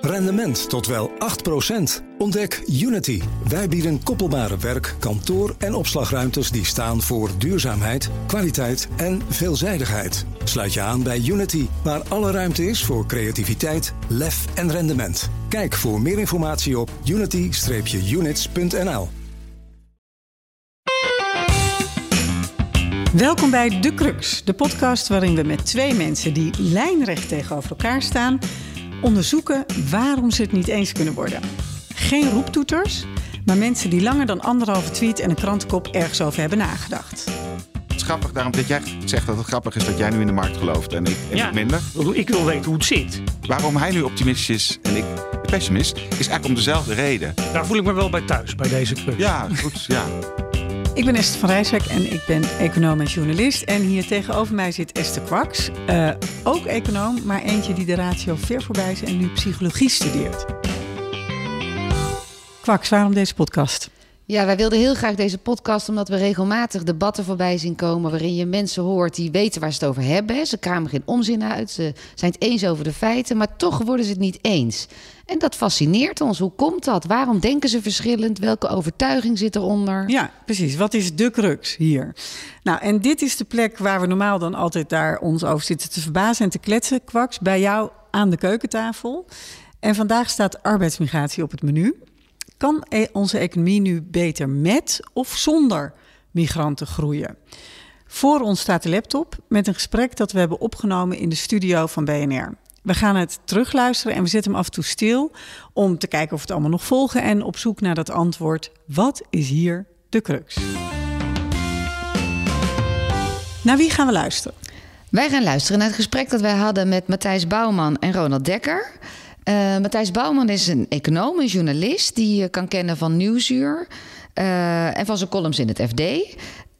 Rendement tot wel 8%. Ontdek Unity. Wij bieden koppelbare werk, kantoor en opslagruimtes die staan voor duurzaamheid, kwaliteit en veelzijdigheid. Sluit je aan bij Unity, waar alle ruimte is voor creativiteit, lef en rendement. Kijk voor meer informatie op unity-units.nl. Welkom bij De Crux, de podcast waarin we met twee mensen die lijnrecht tegenover elkaar staan onderzoeken waarom ze het niet eens kunnen worden. Geen roeptoeters, maar mensen die langer dan anderhalve tweet en een krantenkop ergens over hebben nagedacht. Het is grappig daarom dat jij zegt dat het grappig is dat jij nu in de markt gelooft en ik, en Ja. ik minder. Ik wil weten hoe het zit. Waarom hij nu optimistisch is en ik pessimist, is eigenlijk om dezelfde reden. Daar voel ik me wel bij thuis, bij deze crux. Ja, goed. Ja. Ik ben Esther van Rijswijk en ik ben econoom en journalist. En hier tegenover mij zit Esther Kwaks, eh, ook econoom, maar eentje die de ratio ver voorbij is en nu psychologie studeert. Kwaks, waarom deze podcast? Ja, wij wilden heel graag deze podcast omdat we regelmatig debatten voorbij zien komen waarin je mensen hoort die weten waar ze het over hebben. Ze kramen geen onzin uit, ze zijn het eens over de feiten, maar toch worden ze het niet eens. En dat fascineert ons. Hoe komt dat? Waarom denken ze verschillend? Welke overtuiging zit eronder? Ja, precies. Wat is de crux hier? Nou, en dit is de plek waar we normaal dan altijd daar ons over zitten te verbazen en te kletsen, Kwaks, bij jou aan de keukentafel. En vandaag staat arbeidsmigratie op het menu. Kan e- onze economie nu beter met of zonder migranten groeien? Voor ons staat de laptop met een gesprek dat we hebben opgenomen in de studio van BNR. We gaan het terugluisteren en we zetten hem af en toe stil om te kijken of we het allemaal nog volgen en op zoek naar dat antwoord: wat is hier de crux? Naar wie gaan we luisteren? Wij gaan luisteren naar het gesprek dat wij hadden met Matthijs Bouwman en Ronald Dekker. Eh, Matthijs Bouwman is een econoom, een journalist die je kan kennen van Nieuwsuur eh, en van zijn columns in het FD.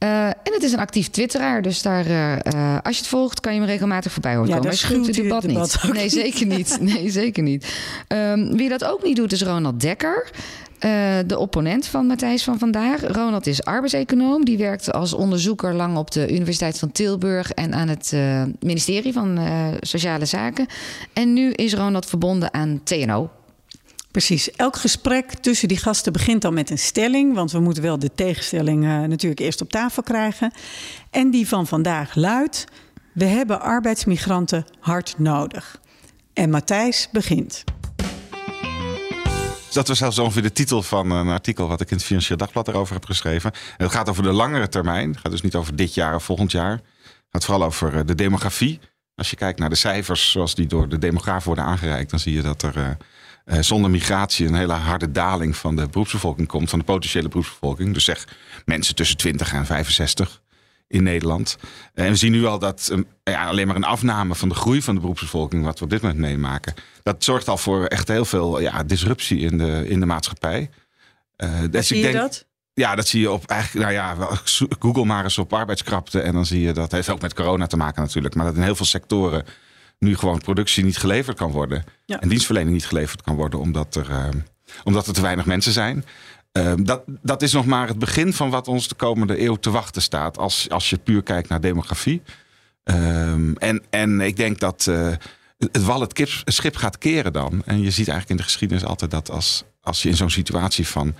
Eh, en het is een actief twitteraar, dus daar, eh, eh, als je het volgt, kan je hem regelmatig voorbij horen Ja, komen. Hij schuwt het debat, niet. Nee, zeker niet. Nee, zeker niet. Wie dat ook niet doet, is Ronald Dekker. Eh, de opponent van Matthijs van vandaag. Ronald is arbeidseconoom. Die werkte als onderzoeker lang op de Universiteit van Tilburg en aan het eh, ministerie van eh, Sociale Zaken. En nu is Ronald verbonden aan TNO. Precies. Elk gesprek tussen die gasten begint dan met een stelling. Want we moeten wel de tegenstelling natuurlijk eerst op tafel krijgen. En die van vandaag luidt: We hebben arbeidsmigranten hard nodig. En Matthijs begint. Dus dat was zelfs ongeveer de titel van een artikel wat ik in het Financieel Dagblad erover heb geschreven. En het gaat over de langere termijn. Het gaat dus niet over dit jaar of volgend jaar. Het gaat vooral over eh, de demografie. Als je kijkt naar de cijfers zoals die door de demografen worden aangereikt, dan zie je dat er eh, eh, zonder migratie een hele harde daling van de beroepsbevolking komt, van de potentiële beroepsbevolking. Dus zeg mensen tussen 20 en 65 in Nederland. En we zien nu al dat um, ja, alleen maar een afname van de groei van de beroepsbevolking, wat we op dit moment meemaken, dat zorgt al voor echt heel veel ja, disruptie in de, in de maatschappij. Eh, dus zie ik je dat? Ja, dat zie je op eigenlijk, nou ja, Google maar eens op arbeidskrapte. En dan zie je dat heeft ook met corona te maken natuurlijk. Maar dat in heel veel sectoren nu gewoon productie niet geleverd kan worden. Ja. En dienstverlening niet geleverd kan worden, omdat er, eh, omdat er te weinig mensen zijn. Eh, dat, dat is nog maar het begin van wat ons de komende eeuw te wachten staat. Als, als je puur kijkt naar demografie. Ehm, en, en ik denk dat eh, het wal het schip gaat keren dan. En je ziet eigenlijk in de geschiedenis altijd dat als, als je in zo'n situatie van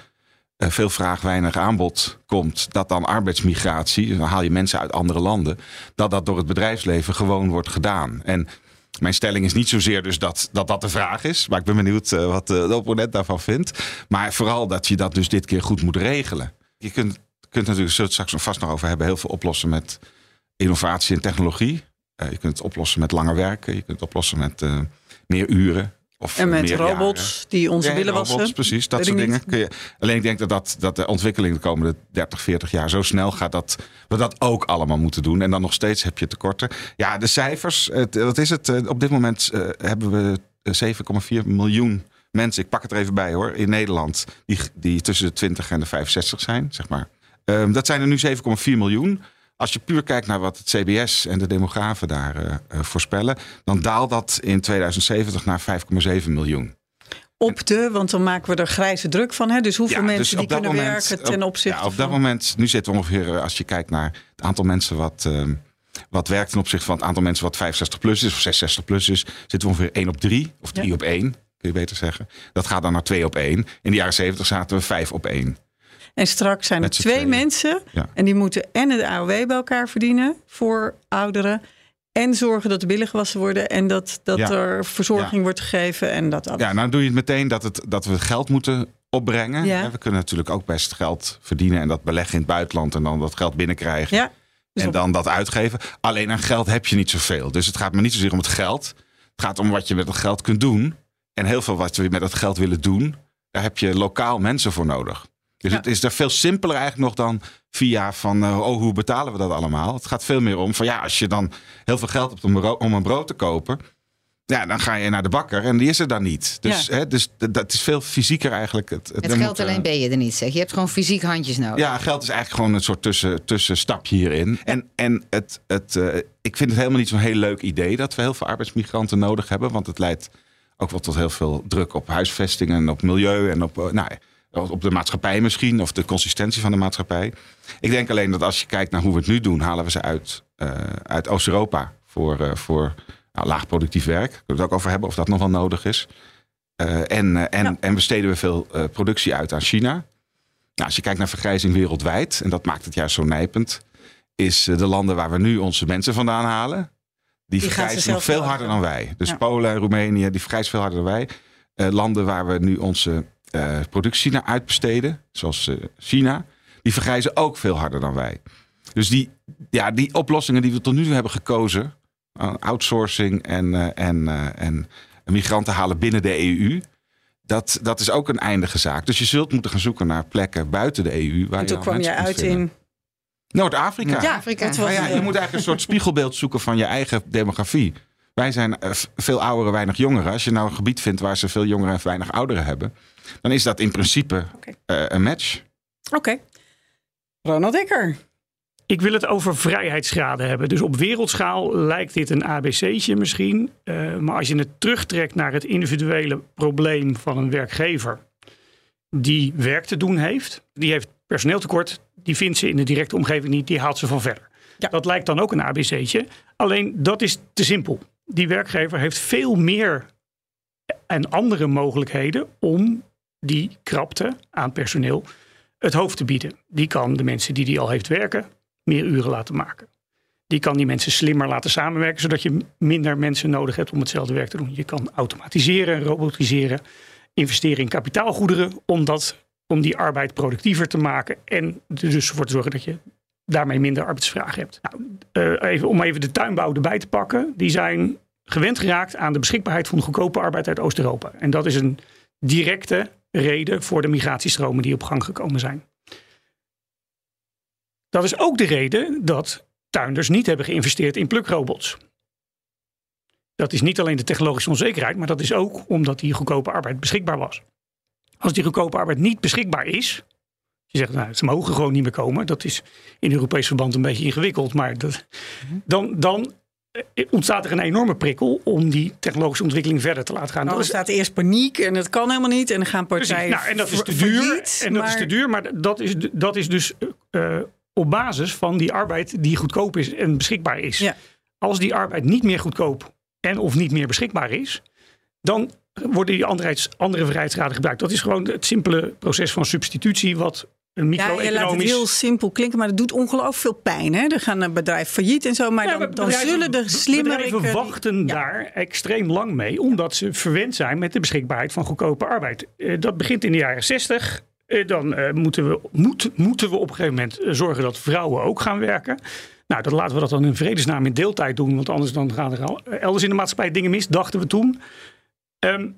eh, veel vraag, weinig aanbod komt, dat dan arbeidsmigratie, dan haal je mensen uit andere landen, dat dat door het bedrijfsleven gewoon wordt gedaan. En mijn stelling is niet zozeer dus dat dat, dat de vraag is, maar ik ben benieuwd eh, wat eh, de opponent daarvan vindt. Maar vooral dat je dat dus dit keer goed moet regelen. Je kunt, kunt natuurlijk, zullen we het straks vast nog over hebben, heel veel oplossen met innovatie en technologie. Eh, je kunt het oplossen met langer werken, je kunt het oplossen met meer uren. Of En met jaren. robots die onze Ja, willen robots, wassen. Precies, dat Weet soort dingen. Kun je, alleen ik denk dat, dat, dat de ontwikkeling de komende 30, 40 jaar zo snel gaat dat we dat ook allemaal moeten doen. En dan nog steeds heb je tekorten. Ja, de cijfers, het, wat is het? Eh, Op dit moment eh, hebben we eh, 7,4 miljoen mensen, ik pak het er even bij hoor, in Nederland, die, die tussen de 20 en de 65 zijn, zeg maar. Ehm, dat zijn er nu 7,4 miljoen. Als je puur kijkt naar wat het CBS en de demografen daar eh, eh, voorspellen, dan daalt dat in 2070 naar 5,7 miljoen. Op de, want dan maken we er grijze druk van. Hè? Dus hoeveel Ja, mensen dus die kunnen moment- werken ten op- opzichte ja, op dat van... moment, nu zitten we ongeveer, eh, als je kijkt naar het aantal mensen wat, ehm, wat werkt ten opzichte van het aantal mensen wat 65 plus is of 66 plus is, zitten we ongeveer 1 op 3 of 3 Ja. op 1. kun je beter zeggen. Dat gaat dan naar twee op één. In de jaren zeventig zaten we vijf op één. En straks zijn er twee tweeën. mensen Ja. en die moeten en de AOW bij elkaar verdienen voor ouderen. En zorgen dat de billen gewassen worden en dat, dat Ja. er verzorging wordt gegeven en dat alles. Ja, nou doe je het meteen dat, het, dat we geld moeten opbrengen. Ja. We kunnen natuurlijk ook best geld verdienen en dat beleggen in het buitenland en dan dat geld binnenkrijgen. Ja, dus en op- dan dat uitgeven. Alleen aan geld heb je niet zoveel. Dus het gaat me niet zozeer om het geld. Het gaat om wat je met dat geld kunt doen. En heel veel wat we met dat geld willen doen, daar heb je lokaal mensen voor nodig. Dus Ja. het is daar veel simpeler eigenlijk nog dan via van, eh, oh, hoe betalen we dat allemaal? Het gaat veel meer om van, ja, als je dan heel veel geld hebt om, bro- om een brood te kopen, ja, dan ga je naar de bakker en die is er dan niet. Dus, Ja. hè, dus dat is veel fysieker eigenlijk. Het, Het er geld moet, alleen ben je er niet, zeg. Je hebt gewoon fysiek handjes nodig. ja, geld is eigenlijk gewoon een soort tussen, tussenstapje hierin. En, en het, het, eh, ik vind het helemaal niet zo'n heel leuk idee dat we heel veel arbeidsmigranten nodig hebben. Want het leidt ook wel tot heel veel druk op huisvesting en op milieu en op, eh, nou, op de maatschappij misschien. Of de consistentie van de maatschappij. Ik denk alleen dat als je kijkt naar hoe we het nu doen, halen we ze uit, eh, uit Oost-Europa voor, eh, voor nou, laag productief werk. Kunnen we het ook over hebben of dat nog wel nodig is. Eh, en, en, Ja. en besteden we veel productie uit aan China. Nou, als je kijkt naar vergrijzing wereldwijd, en dat maakt het juist zo nijpend, is de landen waar we nu onze mensen vandaan halen, die, vergrijzen nog veel harder dan wij. Dus Ja. Polen en Roemenië, die vergrijzen veel harder dan wij. Landen waar we nu onze eh, productie naar uitbesteden, zoals eh, China, die vergrijzen ook veel harder dan wij. Dus die, ja, die oplossingen die we tot nu toe hebben gekozen, eh, outsourcing en, eh, en, eh, en migranten halen binnen de EU, dat, dat is ook een eindige zaak. Dus je zult moeten gaan zoeken naar plekken buiten de EU. Waar en toen je kwam je uit vinden. in... Noord-Afrika. Ja, Afrika. ja, je moet eigenlijk een soort spiegelbeeld zoeken van je eigen demografie. Wij zijn veel ouderen, weinig jongeren. Als je nou een gebied vindt waar ze veel jongeren en weinig ouderen hebben, dan is dat in principe eh, een match. Oké. Ronald Dekker. Ik wil het over vrijheidsgraden hebben. Dus op wereldschaal lijkt dit een ABC'tje misschien. Eh, maar als je het terugtrekt naar het individuele probleem van een werkgever die werk te doen heeft, die heeft personeeltekort, die vindt ze in de directe omgeving niet, die haalt ze van verder. Ja. Dat lijkt dan ook een ABC'tje. Alleen dat is te simpel. Die werkgever heeft veel meer en andere mogelijkheden om die krapte aan personeel het hoofd te bieden. Die kan de mensen die die al heeft werken meer uren laten maken. Die kan die mensen slimmer laten samenwerken, zodat je minder mensen nodig hebt om hetzelfde werk te doen. Je kan automatiseren, robotiseren, investeren in kapitaalgoederen om, dat, om die arbeid productiever te maken en dus voor te zorgen dat je daarmee minder arbeidsvraag hebt. Nou, eh, even, om even de tuinbouw erbij te pakken, die zijn gewend geraakt aan de beschikbaarheid van goedkope arbeid uit Oost-Europa. En dat is een directe reden voor de migratiestromen die op gang gekomen zijn. Dat is ook de reden dat tuinders niet hebben geïnvesteerd in plukrobots. Dat is niet alleen de technologische onzekerheid, maar dat is ook omdat die goedkope arbeid beschikbaar was. Als die goedkope arbeid niet beschikbaar is, je zegt nou, ze mogen gewoon niet meer komen, dat is in Europees verband een beetje ingewikkeld, maar dat, dan, dan eh, ontstaat er een enorme prikkel om die technologische ontwikkeling verder te laten gaan. Nou, Dat er is- staat eerst paniek en het kan helemaal niet. En dan gaan partijen Nou, en dat is te duur. en dat is maar- te duur, maar dat is, dat is dus eh, op basis van die arbeid die goedkoop is en beschikbaar is. Ja. Als die arbeid niet meer goedkoop en of niet meer beschikbaar is, dan worden die andere, andere vrijheidsgraden gebruikt. Dat is gewoon het simpele proces van substitutie, wat een Ja, je laat het heel simpel klinken, maar dat doet ongelooflijk veel pijn. Hè? Er gaan een bedrijf failliet en zo, maar Ja, dan, dan bedrijven- zullen de slimmere... Bedrijven wachten daar extreem lang mee, omdat ze verwend zijn met de beschikbaarheid van goedkope arbeid. Eh, dat begint in de jaren 60. Eh, dan eh, moeten, we, moet, moeten we op een gegeven moment eh, zorgen dat vrouwen ook gaan werken. Nou, dan laten we dat dan in vredesnaam in deeltijd doen, want anders dan gaan er al, eh, elders in de maatschappij dingen mis, dachten we toen. Ehm,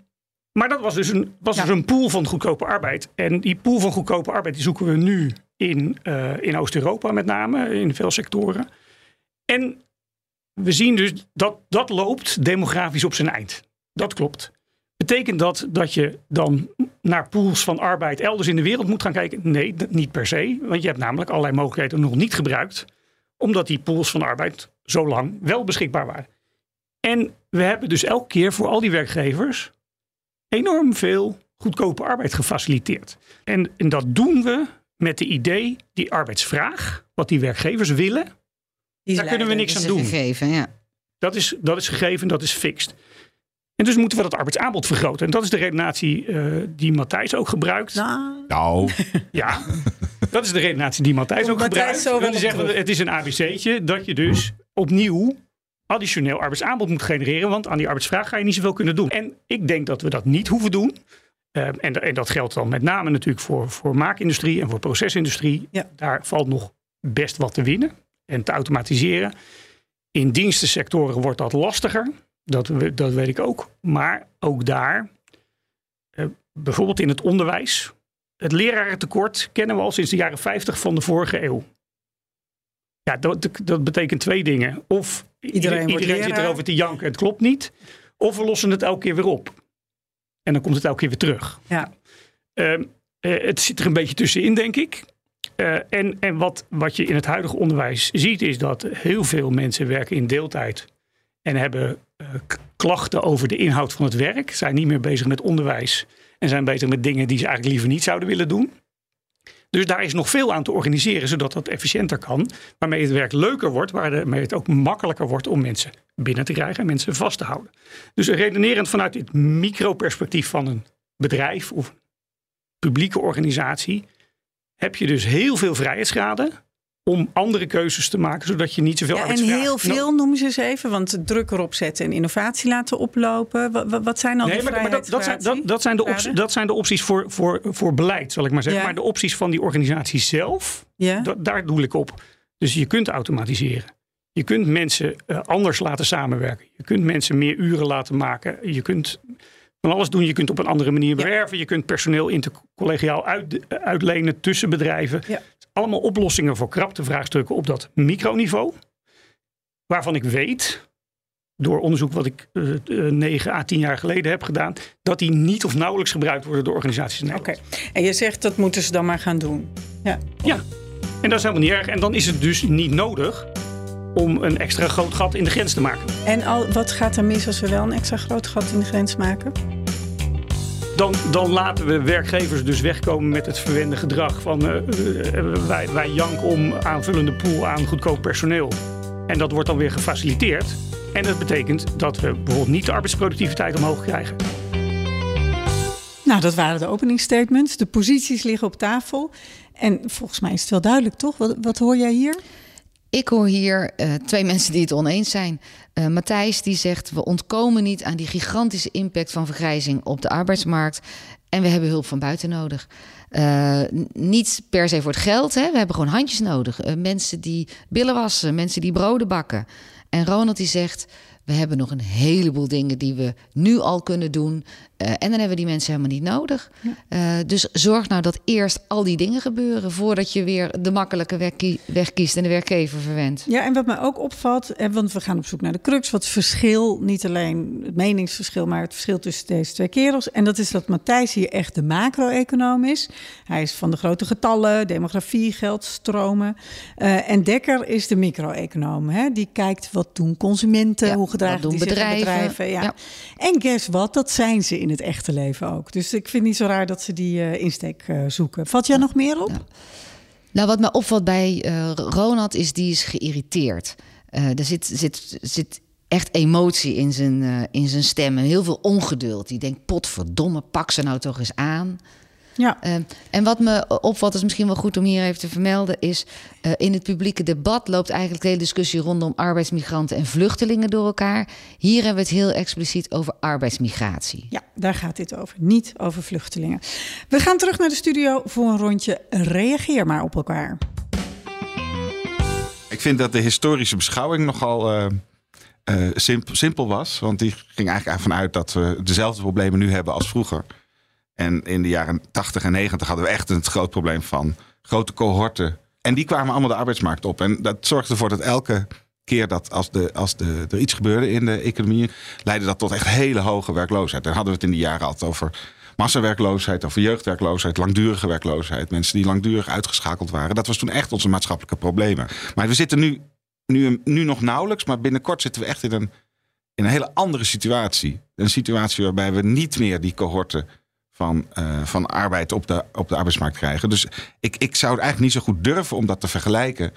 maar dat was dus, een, was Ja. dus een pool van goedkope arbeid. En die pool van goedkope arbeid die zoeken we nu in, eh, in Oost-Europa met name, in veel sectoren. En we zien dus dat dat loopt demografisch op zijn eind. Dat klopt. Betekent dat dat je dan naar pools van arbeid elders in de wereld moet gaan kijken? Nee, niet per se. Want je hebt namelijk allerlei mogelijkheden nog niet gebruikt. Omdat die pools van arbeid zo lang wel beschikbaar waren. En we hebben dus elke keer voor al die werkgevers enorm veel goedkope arbeid gefaciliteerd. En, en dat doen we met de idee, die arbeidsvraag, wat die werkgevers willen, Die daar kunnen we niks aan doen. gegeven, ja. Dat is, dat is gegeven, dat is fixed. En dus moeten we dat arbeidsaanbod vergroten. En dat is de redenatie uh, die Matthijs ook gebruikt. Nou, Nou, Ja, dat is de redenatie die Matthijs ook Matthijs gebruikt. zo die zegt, terug. het is een ABC'tje dat je dus opnieuw additioneel arbeidsaanbod moet genereren. Want aan die arbeidsvraag ga je niet zoveel kunnen doen. En ik denk dat we dat niet hoeven doen. Eh, en, en dat geldt dan met name natuurlijk voor, voor maakindustrie en voor procesindustrie. Ja. Daar valt nog best wat te winnen en te automatiseren. In dienstensectoren wordt dat lastiger. Dat, dat weet ik ook. Maar ook daar, eh, bijvoorbeeld in het onderwijs. Het lerarentekort kennen we al sinds de jaren 50 van de vorige eeuw. Ja, dat, dat betekent twee dingen. Of iedereen, iedereen zit erover te janken en het klopt niet. Of we lossen het elke keer weer op. En dan komt het elke keer weer terug. Ja. Ehm, eh, het zit er een beetje tussenin, denk ik. Eh, en en wat, wat je in het huidige onderwijs ziet, is dat heel veel mensen werken in deeltijd. En hebben eh, klachten over de inhoud van het werk. Zijn niet meer bezig met onderwijs. En zijn bezig met dingen die ze eigenlijk liever niet zouden willen doen. Dus daar is nog veel aan te organiseren, zodat dat efficiënter kan. Waarmee het werk leuker wordt, waarmee het ook makkelijker wordt om mensen binnen te krijgen en mensen vast te houden. Dus redenerend vanuit dit microperspectief van een bedrijf of publieke organisatie, heb je dus heel veel vrijheidsgraden om andere keuzes te maken, zodat je niet zoveel Ja, en heel veel noemen ze eens even, want druk erop zetten en innovatie laten oplopen. Wat, zijn dan Nee, die maar, maar dat, dat, zijn, dat, zijn de opties, dat zijn de opties voor, voor, voor beleid, zal ik maar zeggen. Ja. Maar de opties van die organisatie zelf, Ja? da- daar doe ik op. Dus je kunt automatiseren. Je kunt mensen eh, anders laten samenwerken. Je kunt mensen meer uren laten maken. Je kunt van alles doen. Je kunt op een andere manier bewerven. Je kunt personeel intercollegiaal uit, uitlenen tussen bedrijven. Ja. Allemaal oplossingen voor kraptevraagstukken op dat microniveau. Waarvan ik weet, door onderzoek wat ik eh, eh, negen à tien jaar geleden heb gedaan, dat die niet of nauwelijks gebruikt worden door organisaties in Oké. Nederland. En je zegt dat moeten ze dan maar gaan doen. Ja. Ja, en dat is helemaal niet erg. En dan is het dus niet nodig om een extra groot gat in de grens te maken. En al, wat gaat er mis als we wel een extra groot gat in de grens maken? Dan, dan laten we werkgevers dus wegkomen met het verwende gedrag van eh, eh, wij, wij janken om aanvullende pool aan goedkoop personeel. En dat wordt dan weer gefaciliteerd. En dat betekent dat we bijvoorbeeld niet de arbeidsproductiviteit omhoog krijgen. Nou, dat waren de openingsstatements. De posities liggen op tafel. En volgens mij is het wel duidelijk, toch? Wat, wat hoor jij hier? Ik hoor hier eh, twee mensen die het oneens zijn. Eh, Matthijs die zegt we ontkomen niet aan die gigantische impact van vergrijzing op de arbeidsmarkt. En we hebben hulp van buiten nodig. Eh, niet per se voor het geld. Hè. We hebben gewoon handjes nodig. Mensen die billen wassen, mensen die broden bakken. En Ronald die zegt we hebben nog een heleboel dingen die we nu al kunnen doen. Eh, en dan hebben we die mensen helemaal niet nodig. Eh, dus zorg nou dat eerst al die dingen gebeuren voordat je weer de makkelijke weg, kie- weg kiest en de werkgever verwendt. Ja, en wat mij ook opvalt, eh, want we gaan op zoek naar de crux, wat verschil, niet alleen het meningsverschil, maar het verschil tussen deze twee kerels. En dat is dat Matthijs hier echt de macro-econoom is. Hij is van de grote getallen, demografie, geldstromen. Eh, en Dekker is de micro-econoom. Die kijkt wat doen consumenten, Ja, hoe gedragen wat doen die zich bedrijven? bedrijven. Ja. Ja. En guess wat, dat zijn ze in het echte leven ook. Dus ik vind het niet zo raar dat ze die eh, insteek eh, zoeken. Valt jij nog meer op? Ja. Nou, wat me opvalt bij eh, Ronald is, die is geïrriteerd. Er zit, zit, zit echt emotie in zijn, in zijn stem en heel veel ongeduld. Die denkt, potverdomme, pak ze nou toch eens aan. Ja. Eh, en wat me opvalt, is misschien wel goed om hier even te vermelden, is eh, in het publieke debat loopt eigenlijk de hele discussie rondom arbeidsmigranten en vluchtelingen door elkaar. Hier hebben we het heel expliciet over arbeidsmigratie. Ja, daar gaat dit over. Niet over vluchtelingen. We gaan terug naar de studio voor een rondje Reageer maar op elkaar. Ik vind dat de historische beschouwing nogal eh, eh, simp- simpel was. Want die ging eigenlijk ervan uit dat we dezelfde problemen nu hebben als vroeger. En in de jaren 80 en 90 hadden we echt een groot probleem van grote cohorten. En die kwamen allemaal de arbeidsmarkt op. En dat zorgde ervoor dat elke keer dat als, de, als de, er iets gebeurde in de economie, leidde dat tot echt hele hoge werkloosheid. Dan hadden we het in die jaren altijd over massawerkloosheid, over jeugdwerkloosheid, langdurige werkloosheid. Mensen die langdurig uitgeschakeld waren. Dat was toen echt onze maatschappelijke problemen. Maar we zitten nu, nu, nu nog nauwelijks, maar binnenkort zitten we echt in een, in een hele andere situatie. Een situatie waarbij we niet meer die cohorten van, eh, van arbeid op de, op de arbeidsmarkt krijgen. Dus ik, ik zou het eigenlijk niet zo goed durven om dat te vergelijken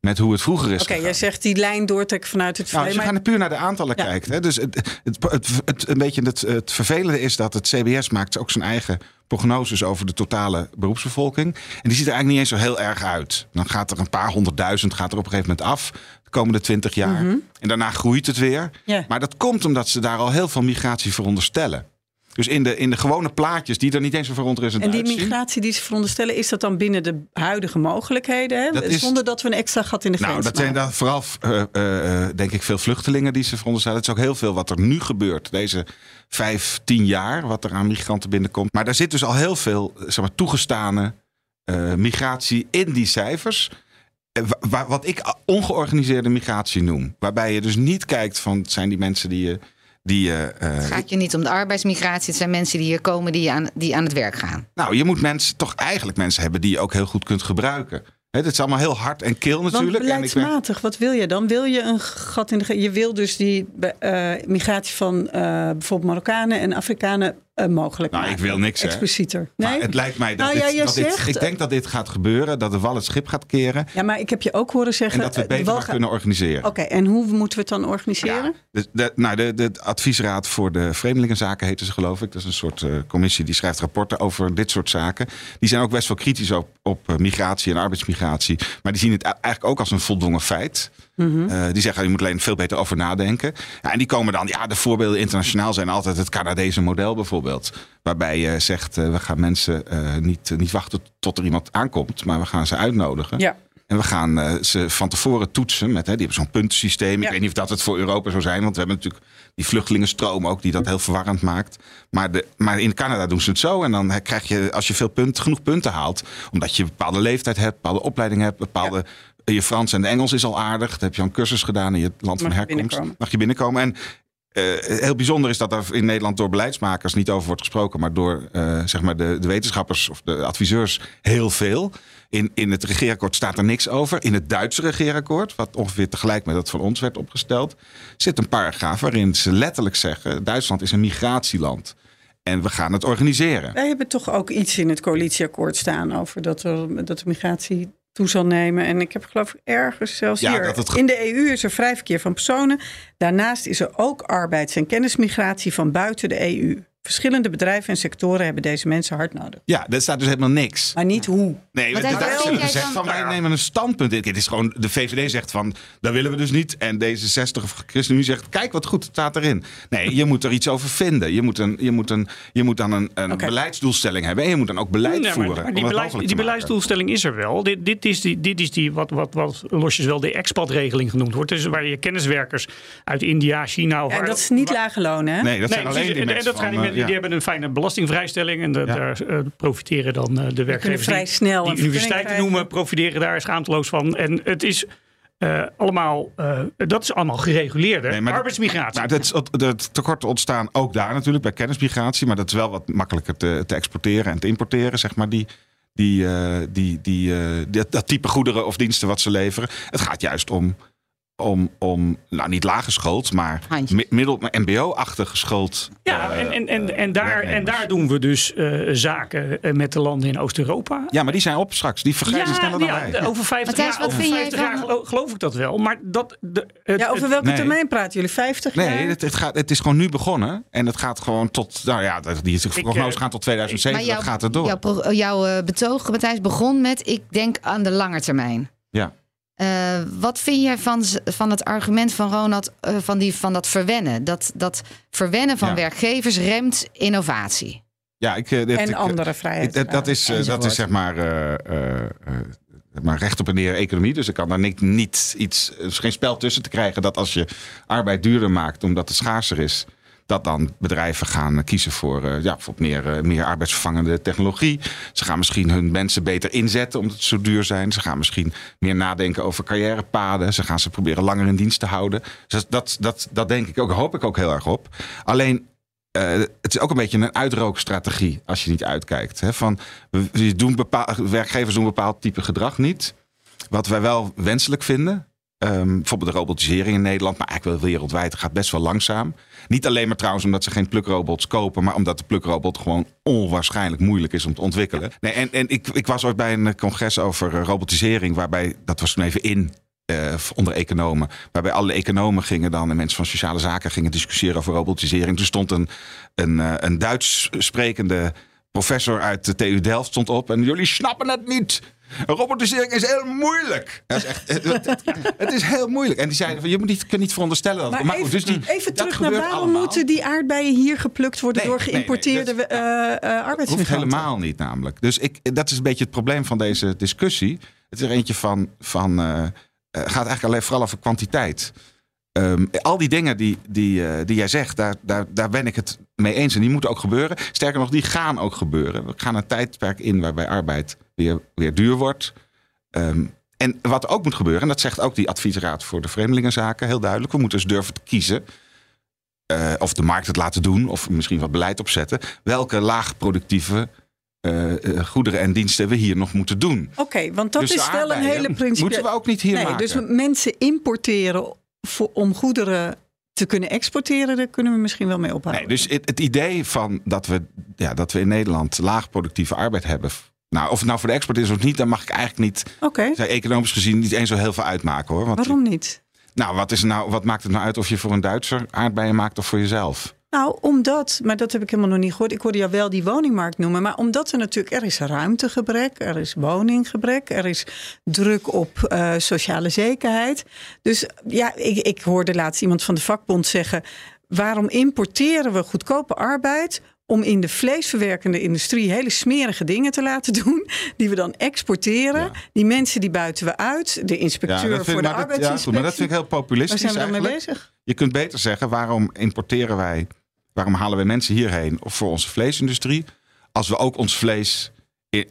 met hoe het vroeger is. Oké, jij zegt die lijn doortrekken vanuit het Nou, verleden. je maar- gaat puur naar de aantallen Ja. kijkt. Hè, dus het, het, het, het, een beetje het, het vervelende is dat het CBS maakt ook zijn eigen prognoses over de totale beroepsbevolking. En die ziet er eigenlijk niet eens zo heel erg uit. Dan gaat er een paar honderdduizend gaat er op een gegeven moment af. De komende twintig jaar. Mhm. En daarna groeit het weer. Maar dat komt omdat ze daar al heel veel migratie veronderstellen. Dus in de, in de gewone plaatjes die er niet eens zo verontrustend En die uitzien. migratie die ze veronderstellen, is dat dan binnen de huidige mogelijkheden? Hè? Dat is- Zonder dat we een extra gat in de grens Nou, dat zijn dan vooral, eh, eh, eh, denk ik, veel vluchtelingen die ze veronderstellen. Het is ook heel veel wat er nu gebeurt, deze vijf, tien jaar, wat er aan migranten binnenkomt. Maar daar zit dus al heel veel, zeg maar, toegestane migratie in die cijfers. Wa- wa- Wat ik ongeorganiseerde migratie noem. Waarbij je dus niet kijkt van, zijn die mensen die je... Die, je, eh, Het gaat je niet om de arbeidsmigratie. Het zijn mensen die hier komen die aan, die aan het werk gaan. nou, je moet mensen toch eigenlijk mensen hebben die je ook heel goed kunt gebruiken. Hè, dit is allemaal heel hard en kil Want natuurlijk. En ik ben- beleidsmatig, wat wil je dan? Wil je een gat in de? Je wil dus die eh, migratie van eh, bijvoorbeeld Marokkanen en Afrikanen eh, mogelijk Nou, ik wil niks. Explicieter. Maar Nee? het lijkt mij dat, Nou dit, dat ik denk dat dit gaat gebeuren, dat de wal het schip gaat keren Ja, maar ik heb je ook horen zeggen... en dat we het eh, beter wel maar ga- kunnen organiseren. Oké, en hoe moeten we het dan organiseren? Ja, de, de, nou, de, de adviesraad voor de vreemdelingenzaken heette ze geloof ik. Dat is een soort eh, commissie die schrijft rapporten over dit soort zaken. Die zijn ook best wel kritisch op, op eh, migratie en arbeidsmigratie. Maar die zien het eigenlijk ook als een voldongen feit. Mhm. Eh, die zeggen, je moet alleen veel beter over nadenken. Ja, en die komen dan, ja, de voorbeelden internationaal zijn altijd het Canadese model bijvoorbeeld. Waarbij je zegt, eh, we gaan mensen eh, niet, niet wachten tot er iemand aankomt. Maar we gaan ze uitnodigen. Ja. En we gaan eh, ze van tevoren toetsen. Met, hè, die hebben zo'n puntensysteem. Ja. Ik weet niet of dat het voor Europa zou zijn. Want we hebben natuurlijk die vluchtelingenstroom ook die dat heel verwarrend maakt. Maar, de, maar in Canada doen ze het zo. En dan krijg je, als je veel punt, genoeg punten haalt. Omdat je een bepaalde leeftijd hebt, bepaalde opleiding hebt. Bepaalde, Je Frans en de Engels is al aardig. Dan heb je al een cursus gedaan in je land van herkomst. Mag je binnenkomen. En eh, heel bijzonder is dat er in Nederland door beleidsmakers niet over wordt gesproken, maar door eh, zeg maar de, de wetenschappers of de adviseurs heel veel. In, in het regeerakkoord staat er niks over. In het Duitse regeerakkoord, wat ongeveer tegelijk met dat van ons werd opgesteld, zit een paragraaf waarin ze letterlijk zeggen: Duitsland is een migratieland. En we gaan het organiseren. Wij hebben toch ook iets in het coalitieakkoord staan over dat, er, dat de migratie toe zal nemen. En ik heb geloof ik ergens zelfs Ja, hier. het- In de EU is er vrij verkeer van personen. Daarnaast is er ook arbeids- en kennismigratie van buiten de EU. Verschillende bedrijven en sectoren hebben deze mensen hard nodig. Ja, er staat dus helemaal niks. Maar niet hoe. Nee, Maar de daar- gezegd van wij nemen een standpunt. Het is gewoon, de VVD zegt van, dat willen we dus niet. En D66 of ChristenUnie zegt, kijk wat goed, het staat erin. Nee, je moet er iets over vinden. Je moet, een, je moet, een, je moet dan een, een beleidsdoelstelling hebben. En je moet dan ook beleid Nee, maar- voeren. maar die, beleid- beleidsdoelstelling is er wel. Dit, dit is die, dit is die wat, wat, wat losjes wel de expatregeling genoemd wordt. Dus waar je kenniswerkers uit India, China... Of waar- dat is niet lage lonen, hè? Nee, dat zijn Nee, alleen precies. die En- en mensen die, hebben een fijne belastingvrijstelling. En Ja. daar eh, profiteren dan eh, de werkgevers. vrij die- snel Die universiteiten noemen, profiteren daar schaamteloos van. En het is eh, allemaal, eh, dat is allemaal gereguleerde Nee, maar- arbeidsmigratie. Nou, dat, tekorten ontstaan ook daar natuurlijk bij kennismigratie. Maar dat is wel wat makkelijker te, te exporteren en te importeren, zeg maar. Die, die, eh, die, die, eh, dat, dat type goederen of diensten wat ze leveren. Het gaat juist om, om, om nou niet lage geschoold, maar mi- middel, maar mbo-achtig geschoold. ja, eh, en, en, en, en, daar, en daar doen we dus eh, zaken eh, met de landen in Oost-Europa. Ja, maar die zijn op straks. Die vergrijzen sneller dan ja, wij. over 50 Matthijs, jaar, wat over vind jij 50 jaar geloof ik dat wel. Maar dat, de, het, Ja, over het- welke nee. termijn praten jullie? 50 jaar? Nee, het, het, gaat, het is gewoon nu begonnen. En het gaat gewoon tot, nou ja, die prognoses eh, gaan tot 2007. Maar dat gaat er door. Jouw, jouw eh, betoog, Matthijs, begon met... ik denk aan de lange termijn. Ja. Eh, wat vind jij van, van het argument van Ronald eh, van, die, van dat verwennen? Dat, dat verwennen van Ja. werkgevers remt innovatie. Ja, ik, eh, dit- En ik, andere Ik- vrijheden. dat, is, dat is zeg maar, eh, eh, eh, maar recht op en neer economie. Dus er kan daar niet, niet iets, er is geen spel tussen te krijgen dat als je arbeid duurder maakt omdat het schaarser is, dat dan bedrijven gaan kiezen voor eh, ja, bijvoorbeeld meer, eh, meer arbeidsvervangende technologie. Ze gaan misschien hun mensen beter inzetten omdat ze zo duur zijn. Ze gaan misschien meer nadenken over carrièrepaden. Ze gaan ze proberen langer in dienst te houden. Dus dat, dat, dat denk ik ook, hoop ik ook heel erg op. Alleen eh, het is ook een beetje een uitrookstrategie als je niet uitkijkt. Hè? Van, we, doen bepaal, werkgevers doen bepaald type gedrag niet. Wat wij wel wenselijk vinden. Ehm, bijvoorbeeld de robotisering in Nederland, maar eigenlijk wel wereldwijd gaat best wel langzaam. Niet alleen maar trouwens omdat ze geen plukrobots kopen, maar omdat de plukrobot gewoon onwaarschijnlijk moeilijk is om te ontwikkelen. Nee, en en ik, ik was ooit bij een congres over eh, robotisering, waarbij dat was toen even in eh, onder economen. Waarbij alle economen gingen dan en mensen van sociale zaken gingen discussiëren over robotisering. Toen stond een, een, eh, een Duits sprekende professor uit de TU Delft stond op en jullie snappen het niet. Robotisering is heel moeilijk. Dat is echt, het, het- het is heel moeilijk. En die zeiden van je moet niet, kunt niet veronderstellen dat. Maar maar even, dus die, even dat terug naar waarom allemaal. moeten die aardbeien hier geplukt worden Nee, door nee, nee, geïmporteerde dat- eh, eh, Hoeft helemaal niet namelijk. Dus ik, dat is een beetje het probleem van deze discussie. Het is er eentje van, van eh, gaat eigenlijk alleen vooral over kwantiteit. Ehm, al die dingen die, die, eh, die jij zegt, daar, daar, daar ben ik het mee eens. En die moeten ook gebeuren. Sterker nog, die gaan ook gebeuren. We gaan een tijdperk in waarbij arbeid weer, weer duur wordt. Ehm, en wat ook moet gebeuren, en dat zegt ook die adviesraad voor de Vreemdelingenzaken heel duidelijk. We moeten dus durven te kiezen. eh, of de markt het laten doen, of misschien wat beleid opzetten. Welke laagproductieve eh, goederen en diensten we hier nog moeten doen. Oké, want dat Dus is wel een hele principe. Moeten we ook niet hier nee, maken. Dus mensen importeren voor, om goederen te kunnen exporteren, daar kunnen we misschien wel mee ophouden. Nee, dus het, het idee van dat we, ja, dat we in Nederland laagproductieve arbeid hebben. Nou, of het nou voor de export is of niet, dan mag ik eigenlijk niet, Oké, zei economisch gezien, niet eens zo heel veel uitmaken hoor. Want, waarom niet? Nou, wat, is nou, wat maakt het nou uit of je voor een Duitser aardbeien maakt of voor jezelf? Nou, omdat, maar dat heb ik helemaal nog niet gehoord. Ik hoorde jou wel die woningmarkt noemen. Maar omdat er natuurlijk, er is ruimtegebrek, er is woninggebrek, er is druk op eh, sociale zekerheid. Dus ja, ik, ik hoorde laatst iemand van de vakbond zeggen: waarom importeren we goedkope arbeid? Om in de vleesverwerkende industrie hele smerige dingen te laten doen. Die we dan exporteren. Ja. Die mensen die buiten we uit. De inspecteur vind, voor de maar dat- ja, maar dat vind ik heel Waar populistisch zijn we dan mee eigenlijk. bezig? Je kunt beter zeggen, waarom importeren wij, waarom halen wij mensen hierheen of voor onze vleesindustrie, als we ook ons vlees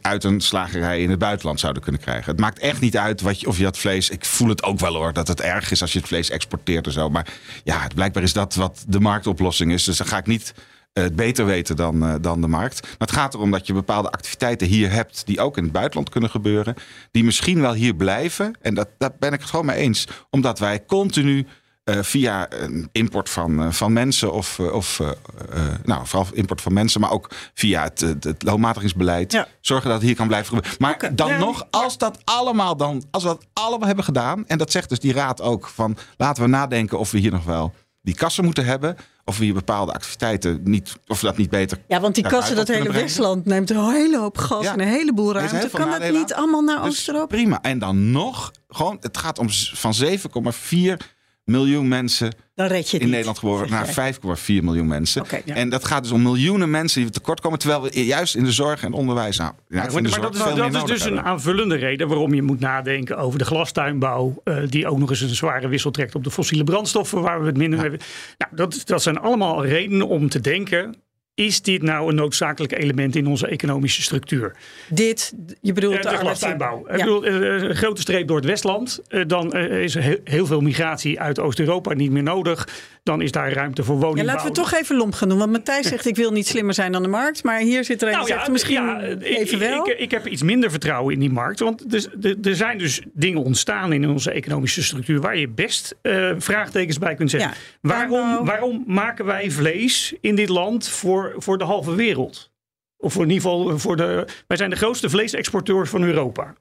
uit een slagerij in het buitenland zouden kunnen krijgen. Het maakt echt niet uit wat je, of je dat vlees, ik voel het ook wel hoor, dat het erg is als je het vlees exporteert en zo. Maar ja, blijkbaar is dat wat de marktoplossing is. Dus dan ga ik niet eh, het beter weten dan, eh, dan de markt. Maar het gaat erom dat je bepaalde activiteiten hier hebt die ook in het buitenland kunnen gebeuren. Die misschien wel hier blijven. En dat, daar ben ik het gewoon mee eens. Omdat wij continu via een import van, eh, van mensen of, eh, of eh, eh, nou, vooral import van mensen, maar ook via het, het, het loonmatigingsbeleid Ja. zorgen dat het hier kan blijven gebeuren. Maar dan Ja, nog, als dat allemaal dan, als we dat allemaal hebben gedaan, en dat zegt dus die raad ook van laten we nadenken of we hier nog wel die kassen moeten hebben, of we hier bepaalde activiteiten niet, of dat niet beter. Ja, want die kassen, dat hele brengen. Westland neemt een hele hoop gas Ja. en een heleboel ruimte. heel Kan dat niet allemaal naar Dus Oost-Europa? Prima. En dan nog, gewoon, het gaat om van 7,4 miljoen mensen Dan red je het in niet. Nederland geboren naar jij. 5,4 miljoen mensen. Ja. En dat gaat dus om miljoenen mensen die we tekort komen. Terwijl we juist in de zorg en onderwijs. Nou, ja, ik Maar, dat is, veel meer dat is nodig dus een aanvullende reden waarom je moet nadenken over de glastuinbouw. eh, die ook nog eens een zware wissel trekt op de fossiele brandstoffen, waar we het minder mee hebben. Nou, dat, dat zijn allemaal redenen om te denken. Is dit nou een noodzakelijk element in onze economische structuur? Dit, je bedoelt Ja, de, de. Ik Ja. bedoel, eh, een grote streep door het Westland. eh, dan eh, is er heel, heel veel migratie uit Oost-Europa niet meer nodig. Dan is daar ruimte voor Ja, woningbouw. laten we toch even lomp gaan doen. Want Matthijs zegt, ik wil niet slimmer zijn dan de markt. Maar hier zit er een die Nou zegt, misschien ja, ik- even wel. Ik, ik heb iets minder vertrouwen in die markt. Want er, er- er zijn dus dingen ontstaan in onze economische structuur... waar je best eh, vraagtekens bij kunt zetten. Ja, waarom, waarom maken wij vlees in dit land voor, voor de halve wereld? Of voor in ieder geval voor de... Wij zijn de grootste vleesexporteurs van Europa.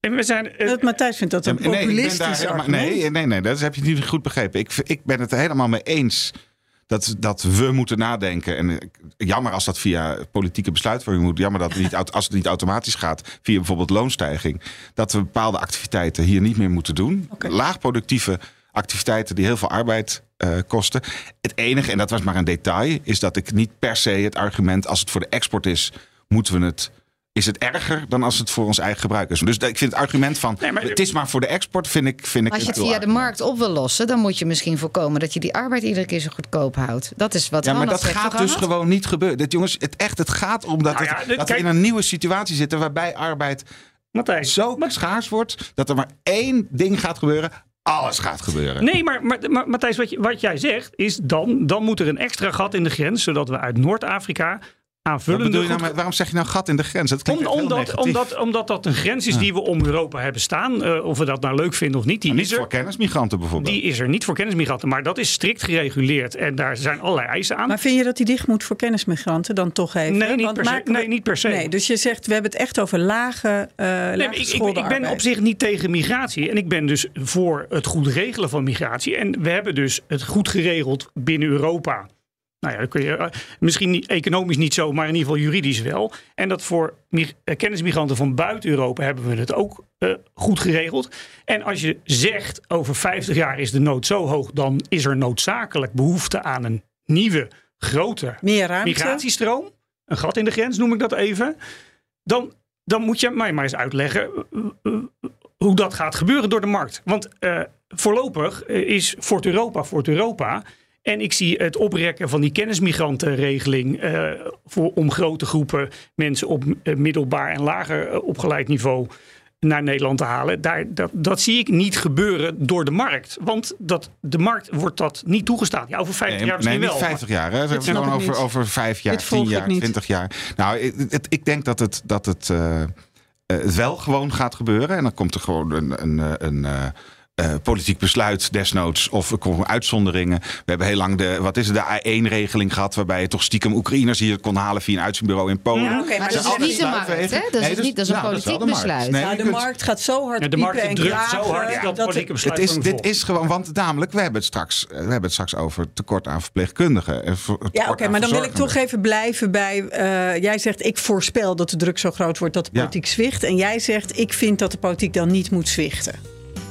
En we zijn... eh, dat Matthijs vindt dat een nee, populistisch daar helemaal- argument. nee, nee, nee, dat heb je niet goed begrepen. Ik, ik ben het er helemaal mee eens dat, dat we moeten nadenken. En jammer als dat via politieke besluitvorming moet. Jammer dat het niet, als het niet automatisch gaat via bijvoorbeeld loonstijging. Dat we bepaalde activiteiten hier niet meer moeten doen. Laagproductieve activiteiten die heel veel arbeid eh, kosten. Het enige, en dat was maar een detail, is dat ik niet per se het argument als het voor de export is, moeten we het. Is het erger dan als het voor ons eigen gebruik is? Dus ik vind het argument van Nee, maar- het is maar voor de export, vind ik. Vind ik Als je het via de markt op wil lossen, dan moet je misschien voorkomen dat je die arbeid iedere keer zo goedkoop houdt. Dat is wat Ja, maar dat zegt, gaat dus gewoon niet gebeuren. Dit, jongens, het, echt, het gaat om dat, Nou ja, het- dat we in een nieuwe situatie zitten waarbij arbeid Matthijs, zo schaars wordt dat er maar één ding gaat gebeuren. Alles gaat gebeuren. Nee, maar, maar, maar Matthijs, wat, wat jij zegt is dan, dan moet er een extra gat in de grens, zodat we uit Noord-Afrika aanvullende bedoel je nou met- waarom zeg je nou gat in de grens? Dat klinkt Om- omdat, omdat, omdat dat een grens is die we om Europa hebben staan. eh, of we dat nou leuk vinden of niet, die Maar is er. voor kennismigranten bijvoorbeeld. Die is er niet voor kennismigranten, maar dat is strikt gereguleerd. En daar zijn allerlei eisen aan. Maar vind je dat die dicht moet voor kennismigranten dan toch even? Nee, niet Want per se. we- Nee, niet per se. Nee, dus je zegt, we hebben het echt over lage, uh, Nee, ik, ik, ik ben op zich niet tegen migratie. En ik ben dus voor het goed regelen van migratie. En we hebben dus het goed geregeld binnen Europa. Nou ja, dan kun je, eh, misschien niet, economisch niet zo, maar in ieder geval juridisch wel. En dat voor eh, kennismigranten van buiten Europa hebben we het ook eh, goed geregeld. En als je zegt over 50 jaar is de nood zo hoog, dan is er noodzakelijk behoefte aan een nieuwe, grote migratiestroom. Een gat in de grens noem ik dat even. Dan, dan moet je mij maar eens uitleggen hoe dat gaat gebeuren door de markt. Want voorlopig is Fort Europa Fort Europa. En ik zie het oprekken van die kennismigrantenregeling eh, voor, om grote groepen mensen op eh, middelbaar en lager eh, opgeleid niveau naar Nederland te halen. Daar, dat, dat zie ik niet gebeuren door de markt. Want dat, de markt wordt dat niet toegestaan. Ja, over 50 Nee, jaar misschien nee, niet wel. 50 jaar. Hè. We hebben gewoon over, over 5 jaar, Dit volg 10 ik jaar, niet. 20 jaar. Nou, het, het- ik denk dat het, dat het, het wel gewoon gaat gebeuren. En dan komt er gewoon een, een, eh, een, eh, eh, politiek besluit desnoods of er komen uitzonderingen. We hebben heel lang de, wat is het, de A1-regeling gehad... waarbij je toch stiekem Oekraïners hier kon halen via een uitzendbureau in Polen. Ja, oké, maar dat dat is niet de markt, hè? Dat is, niet, dat is een nou, politiek besluit. Nee, Nou, de kunt- markt gaat zo hard Ja, de markt drukt zo hard dat dat politieke het- Het besluiten is, dit is gewoon, want namelijk, we hebben het straks, we hebben het straks over tekort aan verpleegkundigen. en Ja, oké, maar dan wil ik toch even blijven bij. eh, jij zegt, ik voorspel dat de druk zo groot wordt dat de Ja. politiek zwicht. En jij zegt, ik vind dat de politiek dan niet moet zwichten.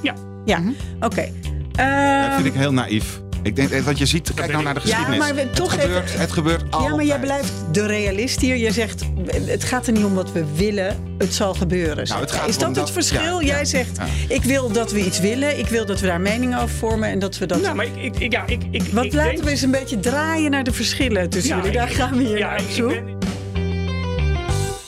Ja. Ja, oké. Dat Ehm, vind ik heel naïef. Ik denk, wat je ziet, kijk nou naar de Ja, geschiedenis. maar we- toch het, gebeurt, even- het gebeurt ja, maar jij altijd. blijft de realist hier. Je zegt, het gaat er niet om wat we willen, het zal gebeuren. Nou, het zeg. gaat Is dat het dat- verschil? ja, ja, jij zegt, ja. ik wil dat we iets willen. Ik wil dat we daar mening over vormen. En dat we dat... Nou, maar ik, ik, ja, ik, ik, Wat ik laten denk- we eens een beetje draaien naar de verschillen tussen Ja, jullie. Daar ik- gaan we hier ja, naar op ik zoek.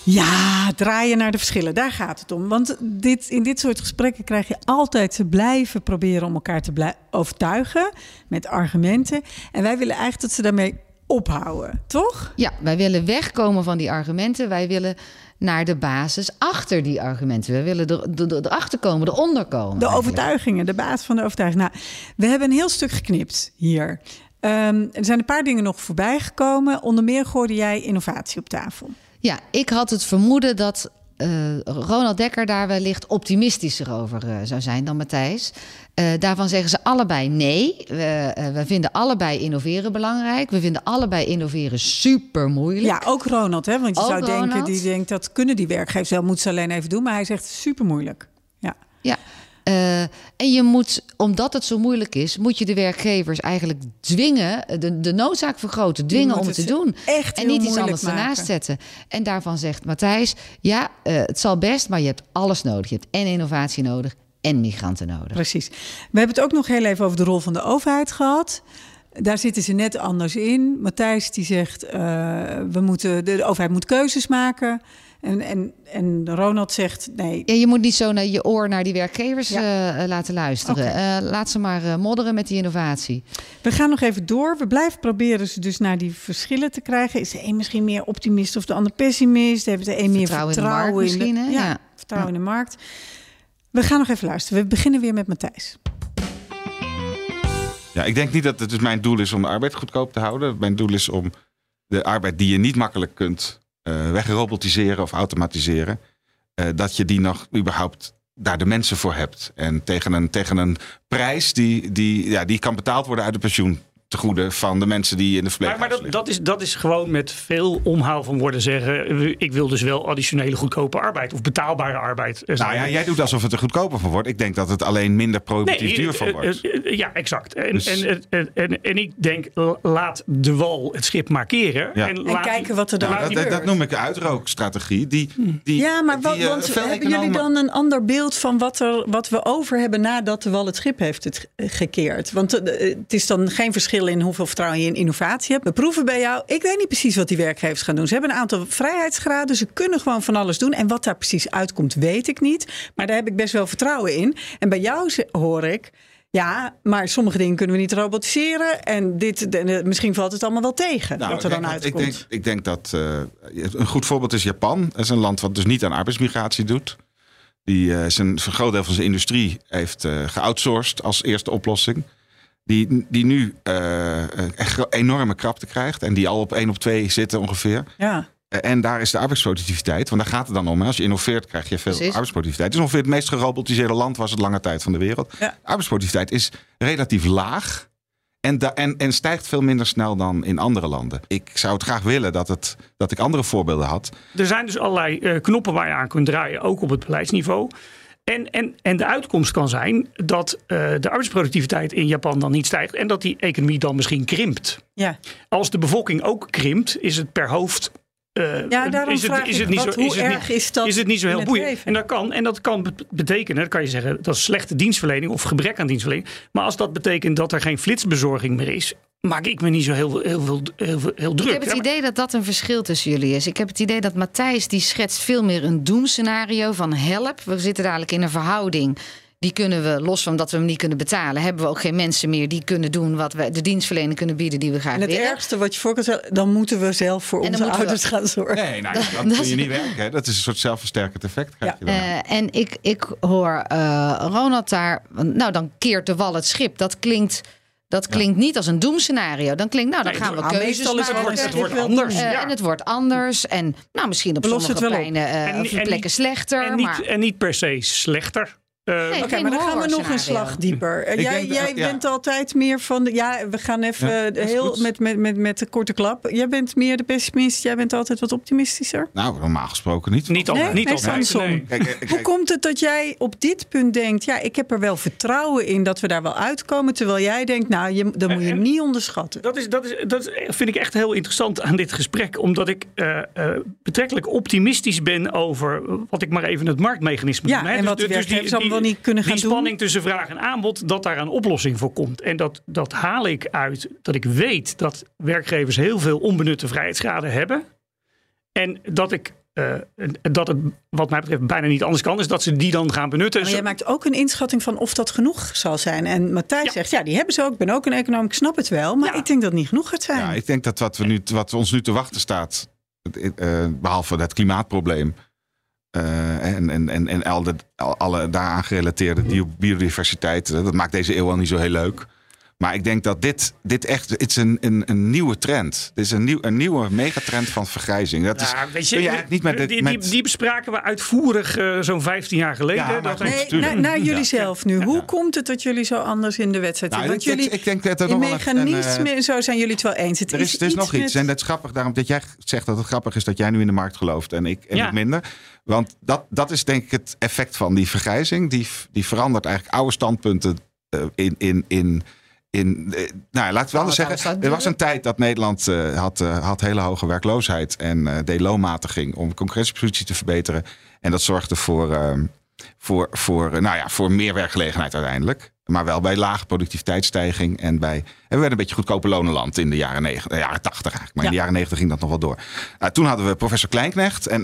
Ja, draaien naar de verschillen. Daar gaat het om. Want dit, in dit soort gesprekken krijg je altijd te blijven proberen om elkaar te overtuigen met argumenten. En wij willen eigenlijk dat ze daarmee ophouden, toch? Ja, wij willen wegkomen van die argumenten. Wij willen naar de basis achter die argumenten. We willen er, er, er- erachter komen, eronder komen. De eigenlijk. overtuigingen, de basis van de overtuiging. Nou, we hebben een heel stuk geknipt hier. Ehm, er zijn een paar dingen nog voorbij gekomen. Onder meer gooide jij innovatie op tafel. Ja, ik had het vermoeden dat eh, Ronald Dekker daar wellicht optimistischer over eh, zou zijn dan Matthijs. Eh, daarvan zeggen ze allebei nee. We, we vinden allebei innoveren belangrijk. We vinden allebei innoveren super moeilijk. Ja, ook Ronald, hè? Want je Ook zou denken, Ronald. die denkt dat kunnen die werkgevers wel, moeten ze alleen even doen. Maar hij zegt super moeilijk. Ja. Ja. Eh, en je moet, omdat het zo moeilijk is, moet je de werkgevers eigenlijk dwingen, de, de noodzaak vergroten, dwingen om het te doen. echt en niet iets anders ernaast maken. zetten. En daarvan zegt Matthijs, ja, eh, het zal best, maar je hebt alles nodig. Je hebt en innovatie nodig en migranten nodig. Precies. We hebben het ook nog heel even over de rol van de overheid gehad. Daar zitten ze net anders in. Matthijs die zegt, eh, we moeten, de, de overheid moet keuzes maken. En, en, en Ronald zegt, nee, Ja, je moet niet zo naar je oor naar die werkgevers Ja. eh, eh, laten luisteren. Eh, laat ze maar eh, modderen met die innovatie. we gaan nog even door. We blijven proberen ze dus naar die verschillen te krijgen. Is de een misschien meer optimist of de ander pessimist? Heeft de een meer Vertrouwen in de vertrouwen markt misschien, hè? Ja, Ja. vertrouwen in de markt. We gaan nog even luisteren. We beginnen weer met Matthijs. Ja, ik denk niet dat het dus mijn doel is om de arbeid goedkoop te houden. Mijn doel is om de arbeid die je niet makkelijk kunt eh wegrobotiseren of automatiseren, eh, dat je die nog überhaupt daar de mensen voor hebt. En tegen een, tegen een prijs die, die, ja, die kan betaald worden uit de pensioen tegoede van de mensen die in de Maar, verpleeghuis maar dat, liggen. dat, is, dat is gewoon met veel omhaal van woorden zeggen. Ik wil dus wel additionele goedkope arbeid of betaalbare arbeid. eh, Nou zijn. ja, jij doet alsof het er goedkoper van wordt. Ik denk dat het alleen minder productief Nee, duur van eh, wordt. eh, eh, ja, exact. En, Dus- en, en, en, en ik denk, laat de wal het schip maar keren. Ja. En, En laat kijken wat er dan Nou, dat, dat, gebeurt. dat noem ik de uitrookstrategie. Die, die, Ja, maar wat, die, want hebben jullie dan een ander beeld van wat, er, wat we over hebben nadat de wal het schip heeft het gekeerd? Want het is dan geen verschil in hoeveel vertrouwen je in innovatie hebt. We proeven bij jou. Ik weet niet precies wat die werkgevers gaan doen. Ze hebben een aantal vrijheidsgraden. Ze kunnen gewoon van alles doen. En wat daar precies uitkomt, weet ik niet. Maar daar heb ik best wel vertrouwen in. En bij jou hoor ik. Ja, maar sommige dingen kunnen we niet robotiseren. En dit, misschien valt het allemaal wel tegen Nou, wat er dan uitkomt. Ik denk, ik denk dat eh, een goed voorbeeld is Japan. Dat is een land wat dus niet aan arbeidsmigratie doet. Die eh, zijn, een groot deel van zijn industrie heeft eh geoutsourced als eerste oplossing. Die, die nu eh, echt enorme krapte krijgt. En die al op 1 op 2 zitten ongeveer. Ja. Eh, En daar is de arbeidsproductiviteit, want daar gaat het dan om. hè. Als je innoveert, krijg je veel Precies. arbeidsproductiviteit. Het is ongeveer het meest gerobotiseerde land was het lange tijd van de wereld. Ja. Arbeidsproductiviteit is relatief laag. En, da- en, en stijgt veel minder snel dan in andere landen. Ik zou het graag willen dat, het, dat ik andere voorbeelden had. Er zijn dus allerlei eh, knoppen waar je aan kunt draaien, ook op het beleidsniveau. En, en, en de uitkomst kan zijn dat eh, de arbeidsproductiviteit in Japan dan niet stijgt en dat die economie dan misschien krimpt. Ja. Als de bevolking ook krimpt, is het per hoofd. eh, Ja, daarom is het, vraag is ik, het niet wat- zo, hoe is het erg niet, is dat is het niet zo heel boeiend. En dat kan, en dat kan bet- betekenen, dat kan je zeggen, dat is slechte dienstverlening of gebrek aan dienstverlening. Maar als dat betekent dat er geen flitsbezorging meer is, maak ik me niet zo heel, heel, heel, heel, druk. Ik heb het Ja, idee dat dat een verschil tussen jullie is. Ik heb het idee dat Matthijs die schetst veel meer een doemscenario van help. We zitten dadelijk in een verhouding. Die kunnen we, los van dat we hem niet kunnen betalen, hebben we ook geen mensen meer die kunnen doen wat we de dienstverlening kunnen bieden die we graag En het willen. ergste wat je voor kan stellen, dan moeten we zelf voor onze we- ouders gaan zorgen. Nee, nou, dan dat kun je niet werken. Hè. Dat is een soort zelfversterkend effect. Krijg je dan. Eh, en ik, ik hoor eh, Ronald daar. Nou, dan keert de wal het schip. Dat klinkt, dat klinkt niet als een doemscenario. Dan klinkt, nou, dan Nee, gaan we nou, keuzes is het maken. wordt- het wordt anders. doen. Eh, ja. En het wordt anders. En nou, misschien op sommige pleinen, eh, En- of en plekken niet- slechter. en, niet, maar en niet per se slechter. Eh, Nee, Oké, maar dan gaan we nog een slag dieper. Eh, jij jij ja. bent altijd meer van de. Ja, we gaan even Ja, eh, heel met, met, met, met de korte klap. Jij bent meer de pessimist. Jij bent altijd wat optimistischer. Nou, normaal gesproken niet. niet altijd. Nee, niet altijd. nee. Kijk, Hoe komt het dat jij op dit punt denkt: ja, ik heb er wel vertrouwen in dat we daar wel uitkomen. Terwijl jij denkt: nou, je, dat moet je En- niet onderschatten. Dat, is, dat, is, dat vind ik echt heel interessant aan dit gesprek. Omdat ik eh, eh, betrekkelijk optimistisch ben over wat ik maar even het marktmechanisme Ja, noem. en wat die werkgevers allemaal wel niet kunnen gaan die doen. spanning tussen vraag en aanbod, dat daar een oplossing voor komt. En dat, dat haal ik uit dat ik weet dat werkgevers heel veel onbenutte vrijheidsgraden hebben. En dat ik. eh, dat het wat mij betreft bijna niet anders kan, is dat ze die dan gaan benutten. Maar jij maakt ook een inschatting van of dat genoeg zal zijn. En Matthijs Ja. zegt: ja, die hebben ze ook. Ik ben ook een econoom, ik snap het wel. Maar Ja. ik denk dat het niet genoeg gaat zijn. Ja, ik denk dat wat, we nu, wat ons nu te wachten staat, eh, behalve het klimaatprobleem en, en, en, en al de, al- alle daaraan gerelateerde bio- biodiversiteit, eh, dat maakt deze eeuw al niet zo heel leuk. Maar ik denk dat dit, dit echt het is een, een, een nieuwe trend. Dit is een, nieuw, een nieuwe megatrend van vergrijzing. Dat is, Ja, weet kun je eigenlijk niet met, die, met die, die bespraken we uitvoerig eh, zo'n 15 jaar geleden. Ja, dat Nee, tuurlijk. naar, naar jullie Ja. zelf nu. Hoe komt het dat jullie zo anders in de wedstrijd Nou, zitten? ik, Want ik, jullie ik denk dat er in een, eh, mechanisme en zo zijn jullie het wel eens. Het Er is, er is nog iets. met- En dat is grappig daarom dat jij zegt dat het grappig is dat jij nu in de markt gelooft en ik, en Ja. ik minder. Want dat, dat is denk ik het effect van die vergrijzing. Die, die verandert eigenlijk oude standpunten eh, in. in, in in, eh, nou, laten we anders wat zeggen. staat Er was een tijd dat Nederland eh, had, eh, had hele hoge werkloosheid en eh deed loonmatiging om concurrentiepositie te verbeteren. En dat zorgde voor, ehm, voor, voor, nou ja, voor meer werkgelegenheid uiteindelijk. Maar wel bij lage productiviteitsstijging en bij. En we werden een beetje goedkope lonenland in de jaren, negen, de jaren 80 eigenlijk. Maar in de Ja. jaren 90 ging dat nog wel door. Nou, toen hadden we professor Kleinknecht. En,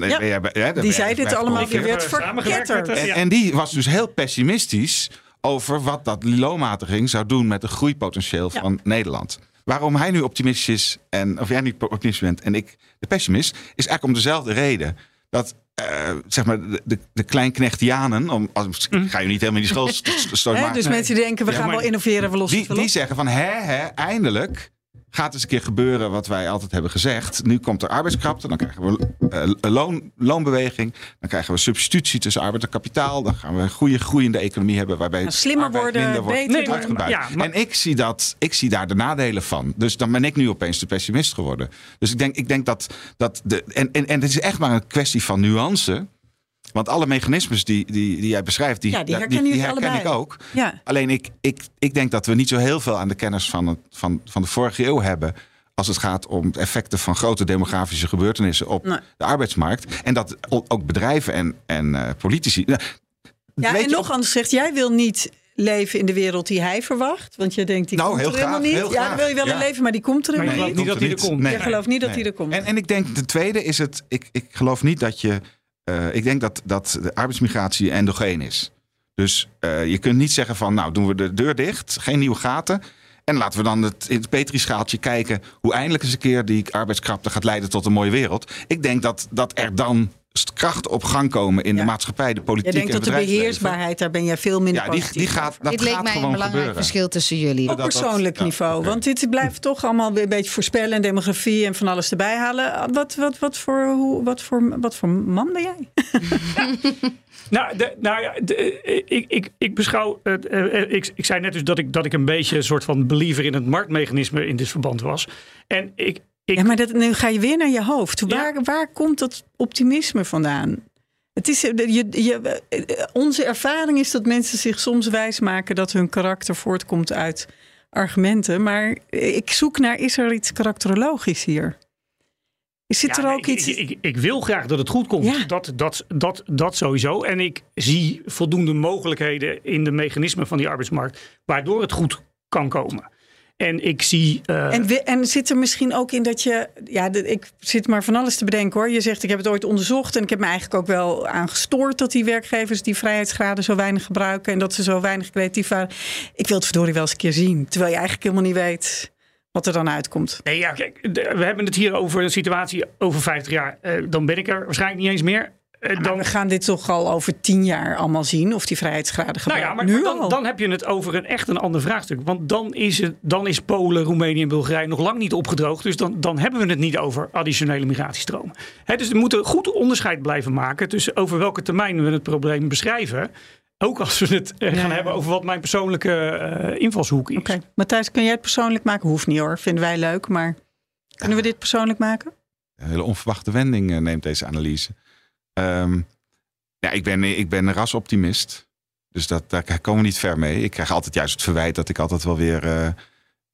Ja. Die zei dit allemaal, die werd verketterd. en die was dus heel pessimistisch over wat dat loonmatiging zou doen met het groeipotentieel van Nederland. Waarom hij nu optimistisch is en of jij nu optimistisch bent en ik de pessimist, is eigenlijk om dezelfde reden. Dat eh, zeg maar de, de, de kleinknechtianen, om, als, ik ga je niet helemaal in die school st- st- story Hè, maken. dus mensen die denken, we Ja, gaan wel innoveren, we lossen die, het wel die zeggen van hè, hè, eindelijk gaat eens een keer gebeuren wat wij altijd hebben gezegd. Nu komt er arbeidskrapte, dan krijgen we een loon, loonbeweging, dan krijgen we substitutie tussen arbeid en kapitaal, dan gaan we een goede groeiende economie hebben waarbij Nou, slimmer worden, minder wordt beter uitgebuit. ja, maar- En ik zie, dat, ik zie daar de nadelen van. Dus dan ben ik nu opeens de pessimist geworden. Dus ik denk, ik denk dat, dat de. En, en, en het is echt maar een kwestie van nuance. Want alle mechanismes die, die, die jij beschrijft, die, Ja, die herken allebei. ik ook. Ja. Alleen ik, ik, ik denk dat we niet zo heel veel aan de kennis van, het, van, van de vorige eeuw hebben. Als het gaat om de effecten van grote demografische gebeurtenissen op Nee. de arbeidsmarkt. En dat ook bedrijven en, en eh, politici. Nou, Ja, weet en je, nog anders zegt, jij wil niet leven in de wereld die hij verwacht. Want je denkt, die Nou, komt heel er helemaal graag, niet. heel ja, dan wil je wel ja. een leven, maar die komt er helemaal je niet. niet dat hij er komt. Je gelooft niet dat hij er komt. En, en ik denk, de tweede is het, ik, ik geloof niet dat je, eh, ik denk dat, dat de arbeidsmigratie endogeen is. Dus uh, je kunt niet zeggen van, nou doen we de deur dicht, geen nieuwe gaten. En laten we dan het, in het Petrischaaltje kijken hoe eindelijk eens een keer die arbeidskrapte gaat leiden tot een mooie wereld. Ik denk dat, dat er dan kracht op gang komen in de maatschappij, de politiek. Je denkt dat de beheersbaarheid, daar ben jij veel minder ja, die, die gaat, dat dit leek mij een belangrijk gebeuren. verschil tussen jullie. Op persoonlijk niveau. Want dit blijft toch allemaal een beetje voorspellen en demografie en van alles erbij halen. Wat, wat, wat, voor, hoe, wat, voor, wat voor man ben jij? Nou, de, nou ja, ik, ik, ik beschouw. Uh, ik, ik zei net dus dat ik, dat ik een beetje een soort van believer in het marktmechanisme in dit verband was. En ik, ja, maar dat, nu ga je weer naar je hoofd. Waar, waar komt dat optimisme vandaan? Het is, je, je, onze ervaring is dat mensen zich soms wijsmaken dat hun karakter voortkomt uit argumenten. Maar ik zoek naar, is er iets karakterologisch hier? Zit er ook ik, iets... Ik, ik, wil graag dat het goed komt. Dat, dat, dat, dat sowieso. En ik zie voldoende mogelijkheden in de mechanismen van die arbeidsmarkt... waardoor het goed kan komen. En ik zie. Uh... En, en zit er misschien ook in dat je. Ja, de, ik zit maar van alles te bedenken hoor. Je zegt: Ik heb het ooit onderzocht. En ik heb me eigenlijk ook wel aan gestoord dat die werkgevers die vrijheidsgraden zo weinig gebruiken. En dat ze zo weinig creatief waren. Ik wil het verdorie wel eens een keer zien. Terwijl je eigenlijk helemaal niet weet wat er dan uitkomt. Nee, ja, kijk, we hebben het hier over een situatie over 50 jaar. Uh, dan ben ik er waarschijnlijk niet eens meer. Uh, dan... we gaan dit toch al over tien jaar allemaal zien of die vrijheidsgraden gebruiken. Nou ja, maar, nu maar dan, dan, heb je het over een echt een ander vraagstuk. Want dan is, het, dan is Polen, Roemenië en Bulgarije nog lang niet opgedroogd. Dus dan, dan hebben we het niet over additionele migratiestromen. He, dus we moeten goed onderscheid blijven maken tussen over welke termijn we het probleem beschrijven. Ook als we het eh, gaan hebben over wat mijn persoonlijke uh, invalshoek is. Oké, okay. Matthijs, kun jij het persoonlijk maken? Hoeft niet hoor, vinden wij leuk. Maar kunnen we dit persoonlijk maken? Een hele onverwachte wending neemt deze analyse. Um, ja, ik ben, ik ben een rasoptimist. Dus dat, daar komen we niet ver mee. Ik krijg altijd juist het verwijt dat ik altijd wel weer... Uh,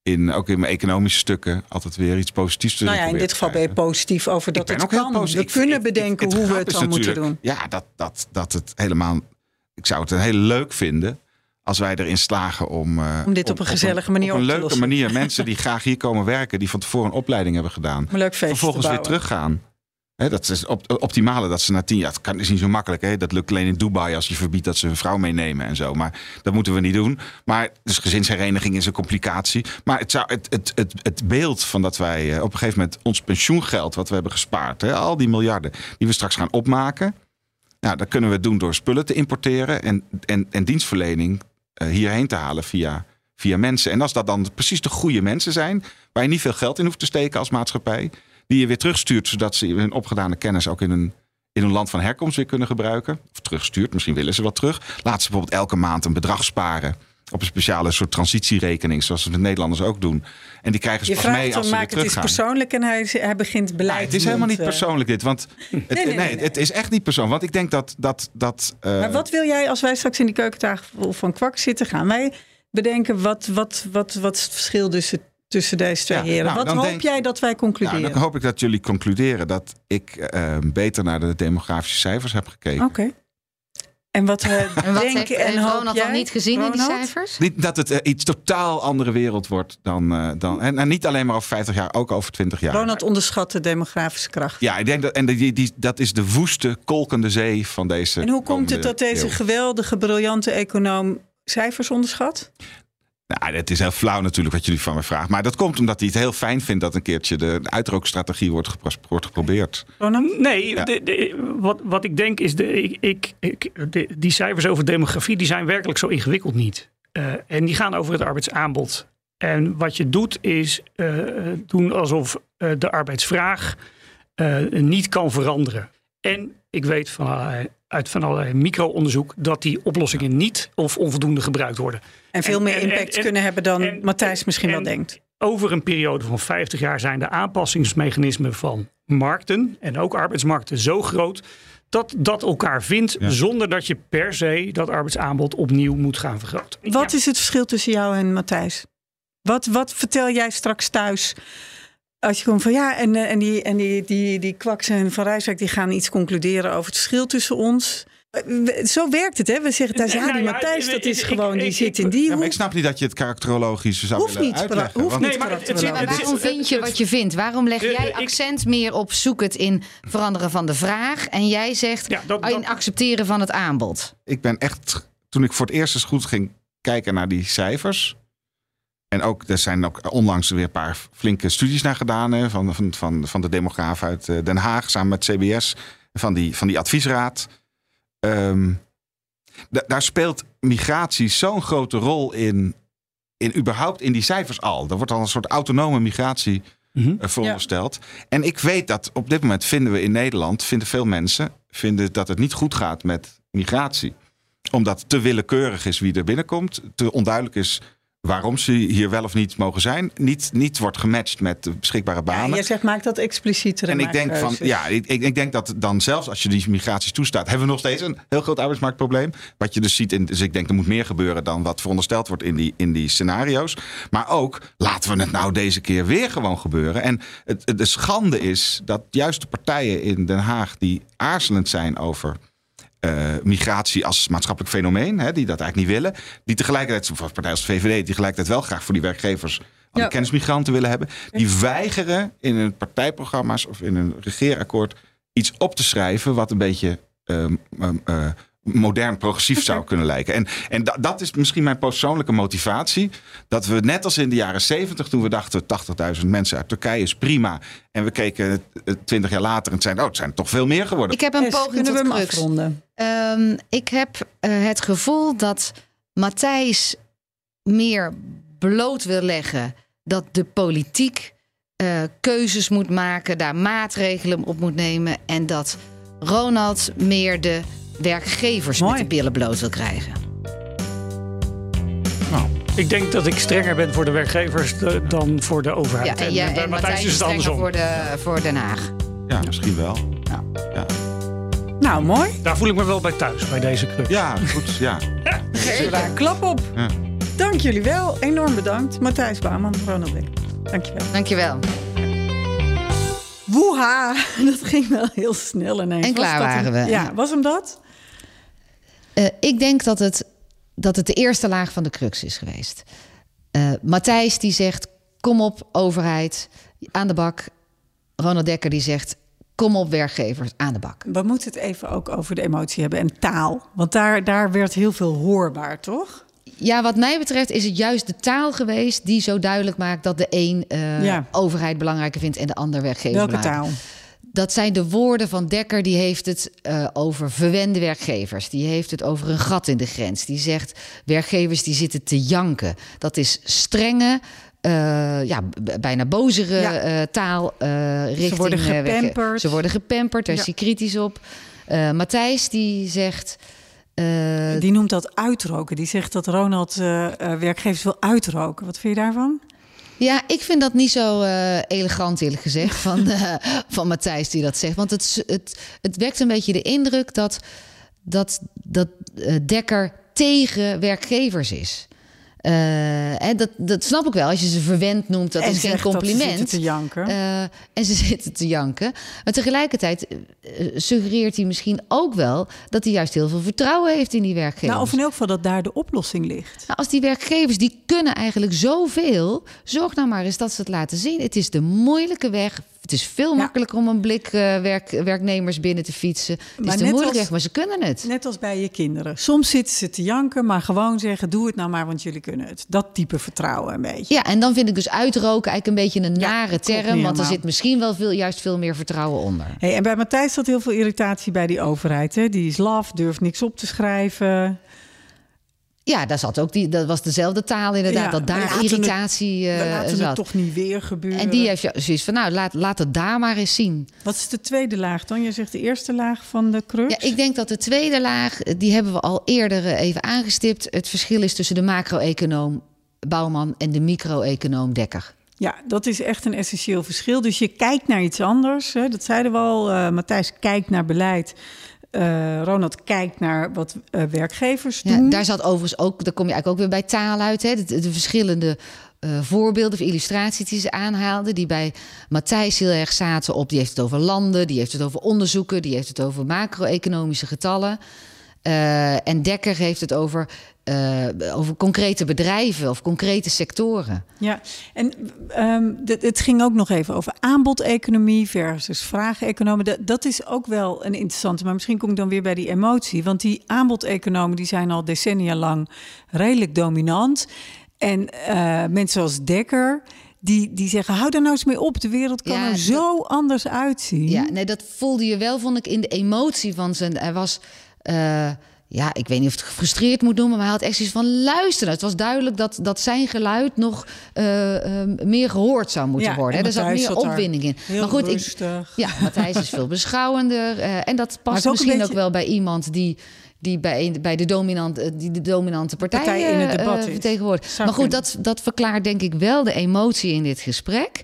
in, ook in mijn economische stukken altijd weer iets positiefs te Nou ja, in dit geval ben je positief over dat het kan. We kunnen bedenken hoe we het dan moeten doen. Ja, dat, dat, dat het helemaal... Ik zou het heel leuk vinden als wij erin slagen om... Uh, om dit op, een gezellige manier op een leuke manier. Mensen die graag hier komen werken, die van tevoren een opleiding hebben gedaan. Een leuk vervolgens weer teruggaan dat is op, optimale dat ze na tien jaar. Het kan, is niet zo makkelijk. Dat lukt alleen in Dubai als je verbiedt dat ze een vrouw meenemen en zo. Maar dat moeten we niet doen. Maar dus gezinshereniging is een complicatie. Maar het, zou, het, het, het, het beeld van dat wij eh, op een gegeven moment ons pensioengeld, wat we hebben gespaard, al die miljarden die we straks gaan opmaken. Nou, dat kunnen we doen door spullen te importeren en, en, en dienstverlening uh, hierheen te halen via, via mensen. En als dat dan precies de goede mensen zijn, waar je niet veel geld in hoeft te steken als maatschappij die je weer terugstuurt, zodat ze hun opgedane kennis ook in een, in een land van herkomst weer kunnen gebruiken. Of terugstuurt, misschien willen ze wat terug. Laat ze bijvoorbeeld elke maand een bedrag sparen op een speciale soort transitierekening, zoals de Nederlanders ook doen. En die krijgen ze pas mee als ze weer teruggaan. Het is persoonlijk en hij, hij begint beleid. het is helemaal niet persoonlijk dit, want het, nee, nee, nee, het is echt niet persoonlijk. Want ik denk dat dat. dat uh... Maar wat wil jij als wij straks in die keukentafel van kwak zitten? Gaan wij bedenken wat, wat, wat, wat het verschil tussen tussen deze twee heren. Nou, Wat hoop jij dat wij concluderen? Nou, dan hoop ik dat jullie concluderen dat ik uh, beter naar de demografische cijfers heb gekeken. Oké. En wat, uh, en wat heeft en Ronald dan niet gezien in die cijfers? Niet dat het uh, iets totaal andere wereld wordt dan... Uh, dan en, en, niet alleen maar over 50 jaar, ook over 20 jaar. Ronald onderschat de demografische kracht. Ja, ik denk dat, en die, die, dat is de woeste, kolkende zee van deze... En hoe komt het dat deze geweldige, briljante econoom cijfers onderschat? Nou, het is heel flauw natuurlijk wat jullie van me vragen. Maar dat komt omdat hij het heel fijn vindt dat een keertje de uitrookstrategie wordt, wordt geprobeerd. Nee, wat, wat ik denk is, de, ik, ik, de, die cijfers over demografie die zijn werkelijk zo ingewikkeld niet. Uh, en die gaan over het arbeidsaanbod. En wat je doet is uh, doen alsof uh, de arbeidsvraag niet kan veranderen. En ik weet van allerlei, uit van allerlei micro-onderzoek dat die oplossingen niet of onvoldoende gebruikt worden. En veel meer impact kunnen hebben dan Matthijs misschien wel denkt. Over een periode van 50 jaar zijn de aanpassingsmechanismen van markten en ook arbeidsmarkten zo groot dat dat elkaar vindt zonder dat je per se dat arbeidsaanbod opnieuw moet gaan vergroten. Wat is het verschil tussen jou en Matthijs? Wat, wat vertel jij straks thuis als je komt van ja, en, eh, en, die, en die, die, die kwaks en Van Rijswijk die gaan iets concluderen over het verschil tussen ons. Eh, zo werkt het, hè? We zeggen thuis, ja, die nou Matthijs, dat is gewoon, die zit in die ja, maar ik snap niet dat je het karakterologisch zou hoeft willen niet, uitleggen. Hoeft niet maar, het, waarom vind je wat je vindt? Waarom leg jij accent meer op zoek het in veranderen van de vraag... en jij zegt ja, dat, dat, in accepteren van het aanbod? Ik ben echt toen ik voor het eerst eens goed ging kijken naar die cijfers. En ook, er zijn ook onlangs weer een paar flinke studies naar gedaan. Hè, van, van, van, van de demograaf uit eh, Den Haag samen met CBS. Van die, van die adviesraad. Ehm, da- daar speelt migratie zo'n grote rol in, in. überhaupt in die cijfers al. Er wordt al een soort autonome migratie Mhm. eh, verondersteld. En ik weet dat op dit moment vinden we in Nederland, vinden veel mensen, vinden dat het niet goed gaat met migratie. Omdat het te willekeurig is wie er binnenkomt. Te onduidelijk is waarom ze hier wel of niet mogen zijn. Niet, niet wordt gematcht met de beschikbare Ja, banen. jij zegt, maak dat explicieter. En ik denk van, ja, ik, ik ik denk dat dan zelfs als je die migraties toestaat, hebben we nog steeds een heel groot arbeidsmarktprobleem. Wat je dus ziet in, dus ik denk er moet meer gebeuren dan wat verondersteld wordt in die, in die scenario's. Maar ook, laten we het nou deze keer weer gewoon gebeuren. En het, het- de schande is dat juist de partijen in Den Haag die aarzelend zijn over eh, migratie als maatschappelijk fenomeen, hè, die dat eigenlijk niet willen, die tegelijkertijd, zoals partij als de VVD, die tegelijkertijd wel graag voor die werkgevers Ja. kennismigranten willen hebben, die weigeren in hun partijprogramma's of in een regeerakkoord iets op te schrijven wat een beetje ehm, ehm, eh, modern progressief zou kunnen lijken. En, en da- dat is misschien mijn persoonlijke motivatie. Dat we net als in de jaren 70, toen we dachten 80.000 mensen uit Turkije is prima. En we keken eh, 20 jaar later en het zijn, oh, het zijn er toch veel meer geworden. Ik heb een Yes, poging kunnen we tot hem crux. afronden? Ehm, ik heb eh, het gevoel dat Matthijs meer bloot wil leggen dat de politiek eh, keuzes moet maken, daar maatregelen op moet nemen en dat Ronald meer de werkgevers Mooi. met de billen bloot wil krijgen. Ik denk dat ik strenger ben voor de werkgevers de- dan voor de overheid. Ja, en, en Matthijs is het andersom. voor, de, voor Den Haag. Ja, misschien wel. Nou, mooi. Daar voel ik me wel bij thuis, bij deze club. Ja, goed. Ja. Geef we daar een klap op. Ja. Dank jullie wel. Enorm bedankt. Matthijs Bouwman, Ronald Beck. Dank je wel. Dankjewel. Woeha, dat ging wel heel snel ineens. En Was klaar dat waren we. Ja, was hem dat? Eh, ik denk dat het, dat het de eerste laag van de crux is geweest. Eh Matthijs die zegt, kom op overheid, aan de bak. Ronald Dekker die zegt, kom op werkgevers, aan de bak. We moeten het even ook over de emotie hebben en taal. Want daar, daar werd heel veel hoorbaar, toch? Ja, wat mij betreft is het juist de taal geweest... die zo duidelijk maakt dat de een eh, Ja. overheid belangrijker vindt... en de ander werkgever Welke taal? Dat zijn de woorden van Dekker. Die heeft het eh, over verwende werkgevers. Die heeft het over een gat in de grens. Die zegt werkgevers die zitten te janken. Dat is strenge, eh, ja, bijna bozere Ja. eh, taal eh, richting... worden eh, werkge- gepamperd. Ze worden gepamperd, daar is Ja. hij kritisch op. Eh, Matthijs die zegt... eh, Die noemt dat uitroken. Die zegt dat Ronald werkgevers wil uitroken. Wat vind je daarvan? Ja, ik vind dat niet zo eh, elegant, eerlijk gezegd, van, eh, van Matthijs die dat zegt. Want het, het, het wekt een beetje de indruk dat, dat, dat eh, Dekker tegen werkgevers is. Eh, dat, dat snap ik wel. Als je ze verwend noemt, dat En is geen ze compliment. zitten te janken. Eh, en ze zitten te janken. Maar tegelijkertijd eh, suggereert hij misschien ook wel... dat hij juist heel veel vertrouwen heeft in die werkgevers. nou, of in elk geval dat daar de oplossing ligt. Nou, als die werkgevers, die kunnen eigenlijk zoveel. Zorg nou maar eens dat ze het laten zien. Het is de moeilijke weg. Het is veel Ja. makkelijker om een blik eh, werk, werknemers binnen te fietsen. Het Maar is de als- weg, maar ze kunnen het. Net als bij je kinderen. Soms zitten ze te janken, maar gewoon zeggen: doe het nou maar, want jullie kunnen het. Dat type vertrouwen een beetje. Ja, en dan vind ik dus uitroken eigenlijk een beetje een Ja, nare term. Want er zit misschien wel veel, juist veel meer vertrouwen onder. Hey, en bij Matthijs zat heel veel irritatie bij die overheid. Hè? Die is laf, durft niks op te schrijven. Ja, daar zat ook die, dat was dezelfde taal inderdaad. Ja, dat we daar laten het- irritatie eh, We laten zat. het toch niet weer gebeuren. En die heeft ja, zoiets van, nou, laat, laat het daar maar eens zien. Wat is de tweede laag dan? Je zegt de eerste laag van de crux. Ja, ik denk dat de tweede laag, die hebben we al eerder eh, even aangestipt. Het verschil is tussen de macro-econoom Bouwman en de micro-econoom Dekker. Ja, dat is echt een essentieel verschil. Dus je kijkt naar iets anders. Hè? Dat zeiden we al. Eh, Matthijs kijkt naar beleid. Eh, Ronald kijkt naar wat eh, werkgevers Ja, doen. daar zat overigens ook, daar kom je eigenlijk ook weer bij taal uit. Hè? De, de verschillende eh, voorbeelden of illustraties die ze aanhaalden, die bij Matthijs heel erg zaten op. Die heeft het over landen, die heeft het over onderzoeken, die heeft het over macro-economische getallen. Eh, en Dekker heeft het over, eh, over concrete bedrijven of concrete sectoren. Ja, en ehm, het ging ook nog even over aanbodeconomie versus vraageconomie. Dat, dat is ook wel een interessante, maar misschien kom ik dan weer bij die emotie. Want die aanbodeconomen die zijn al decennia lang redelijk dominant. En eh, mensen zoals Dekker, die, die zeggen, hou daar nou eens mee op. De wereld kan Ja, er dat- zo anders uitzien. Ja, nee, dat voelde je wel, vond ik, in de emotie van zijn. Hij was. Eh, ja, ik weet niet of het gefrustreerd moet noemen, maar hij had echt zoiets van luisteren. Het was duidelijk dat, dat zijn geluid nog eh, eh, meer gehoord zou moeten Ja, worden. hè. Er zat meer opwinding in. Maar goed, ik, ja, Matthijs is veel beschouwender. eh, en dat past ook misschien ook wel bij iemand die, die, bij, bij de, dominant, die de dominante partij, Partij in het debat vertegenwoordigt. Maar goed, dat, dat verklaart denk ik wel de emotie in dit gesprek.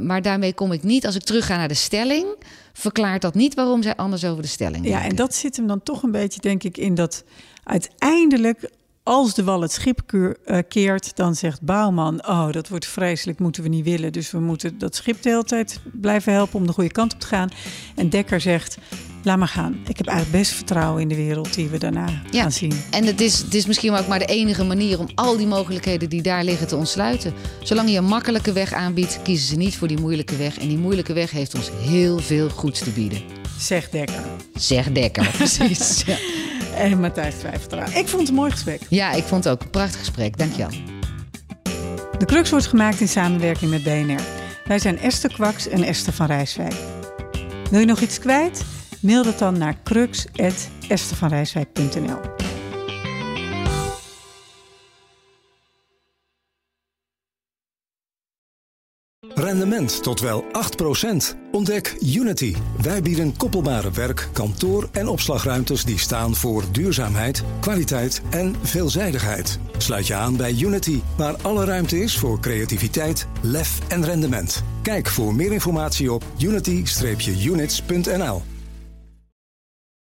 Maar daarmee kom ik niet, als ik terug ga naar de stelling, verklaart dat niet waarom zij anders over de stelling Ja, denken. en dat zit hem dan toch een beetje, denk ik, in dat uiteindelijk, als de wal het schip eh, keert, dan zegt Bouwman: Oh, dat wordt vreselijk, moeten we niet willen. Dus we moeten dat schip de hele tijd blijven helpen om de goede kant op te gaan. En Dekker zegt: Laat maar gaan. Ik heb eigenlijk best vertrouwen in de wereld die we daarna Ja. gaan zien. En het is, het is misschien ook maar de enige manier om al die mogelijkheden die daar liggen te ontsluiten. Zolang je een makkelijke weg aanbiedt, kiezen ze niet voor die moeilijke weg. En die moeilijke weg heeft ons heel veel goeds te bieden. Zegt Dekker. Zeg Dekker, precies. Ja. En Matthijs twijfelt eraan. Ik vond het een mooi gesprek. ja, ik vond het ook een prachtig gesprek. Dankjewel. De Crux wordt gemaakt in samenwerking met BNR. Wij zijn Esther Kwaks en Esther van Rijswijk. Wil je nog iets kwijt? Mail dat dan naar crux.esthervanrijswijk.nl Rendement tot wel 8%. Ontdek Unity. Wij bieden koppelbare werk, kantoor en opslagruimtes die staan voor duurzaamheid, kwaliteit en veelzijdigheid. Sluit je aan bij Unity, waar alle ruimte is voor creativiteit, lef en rendement. Kijk voor meer informatie op unity-units.nl.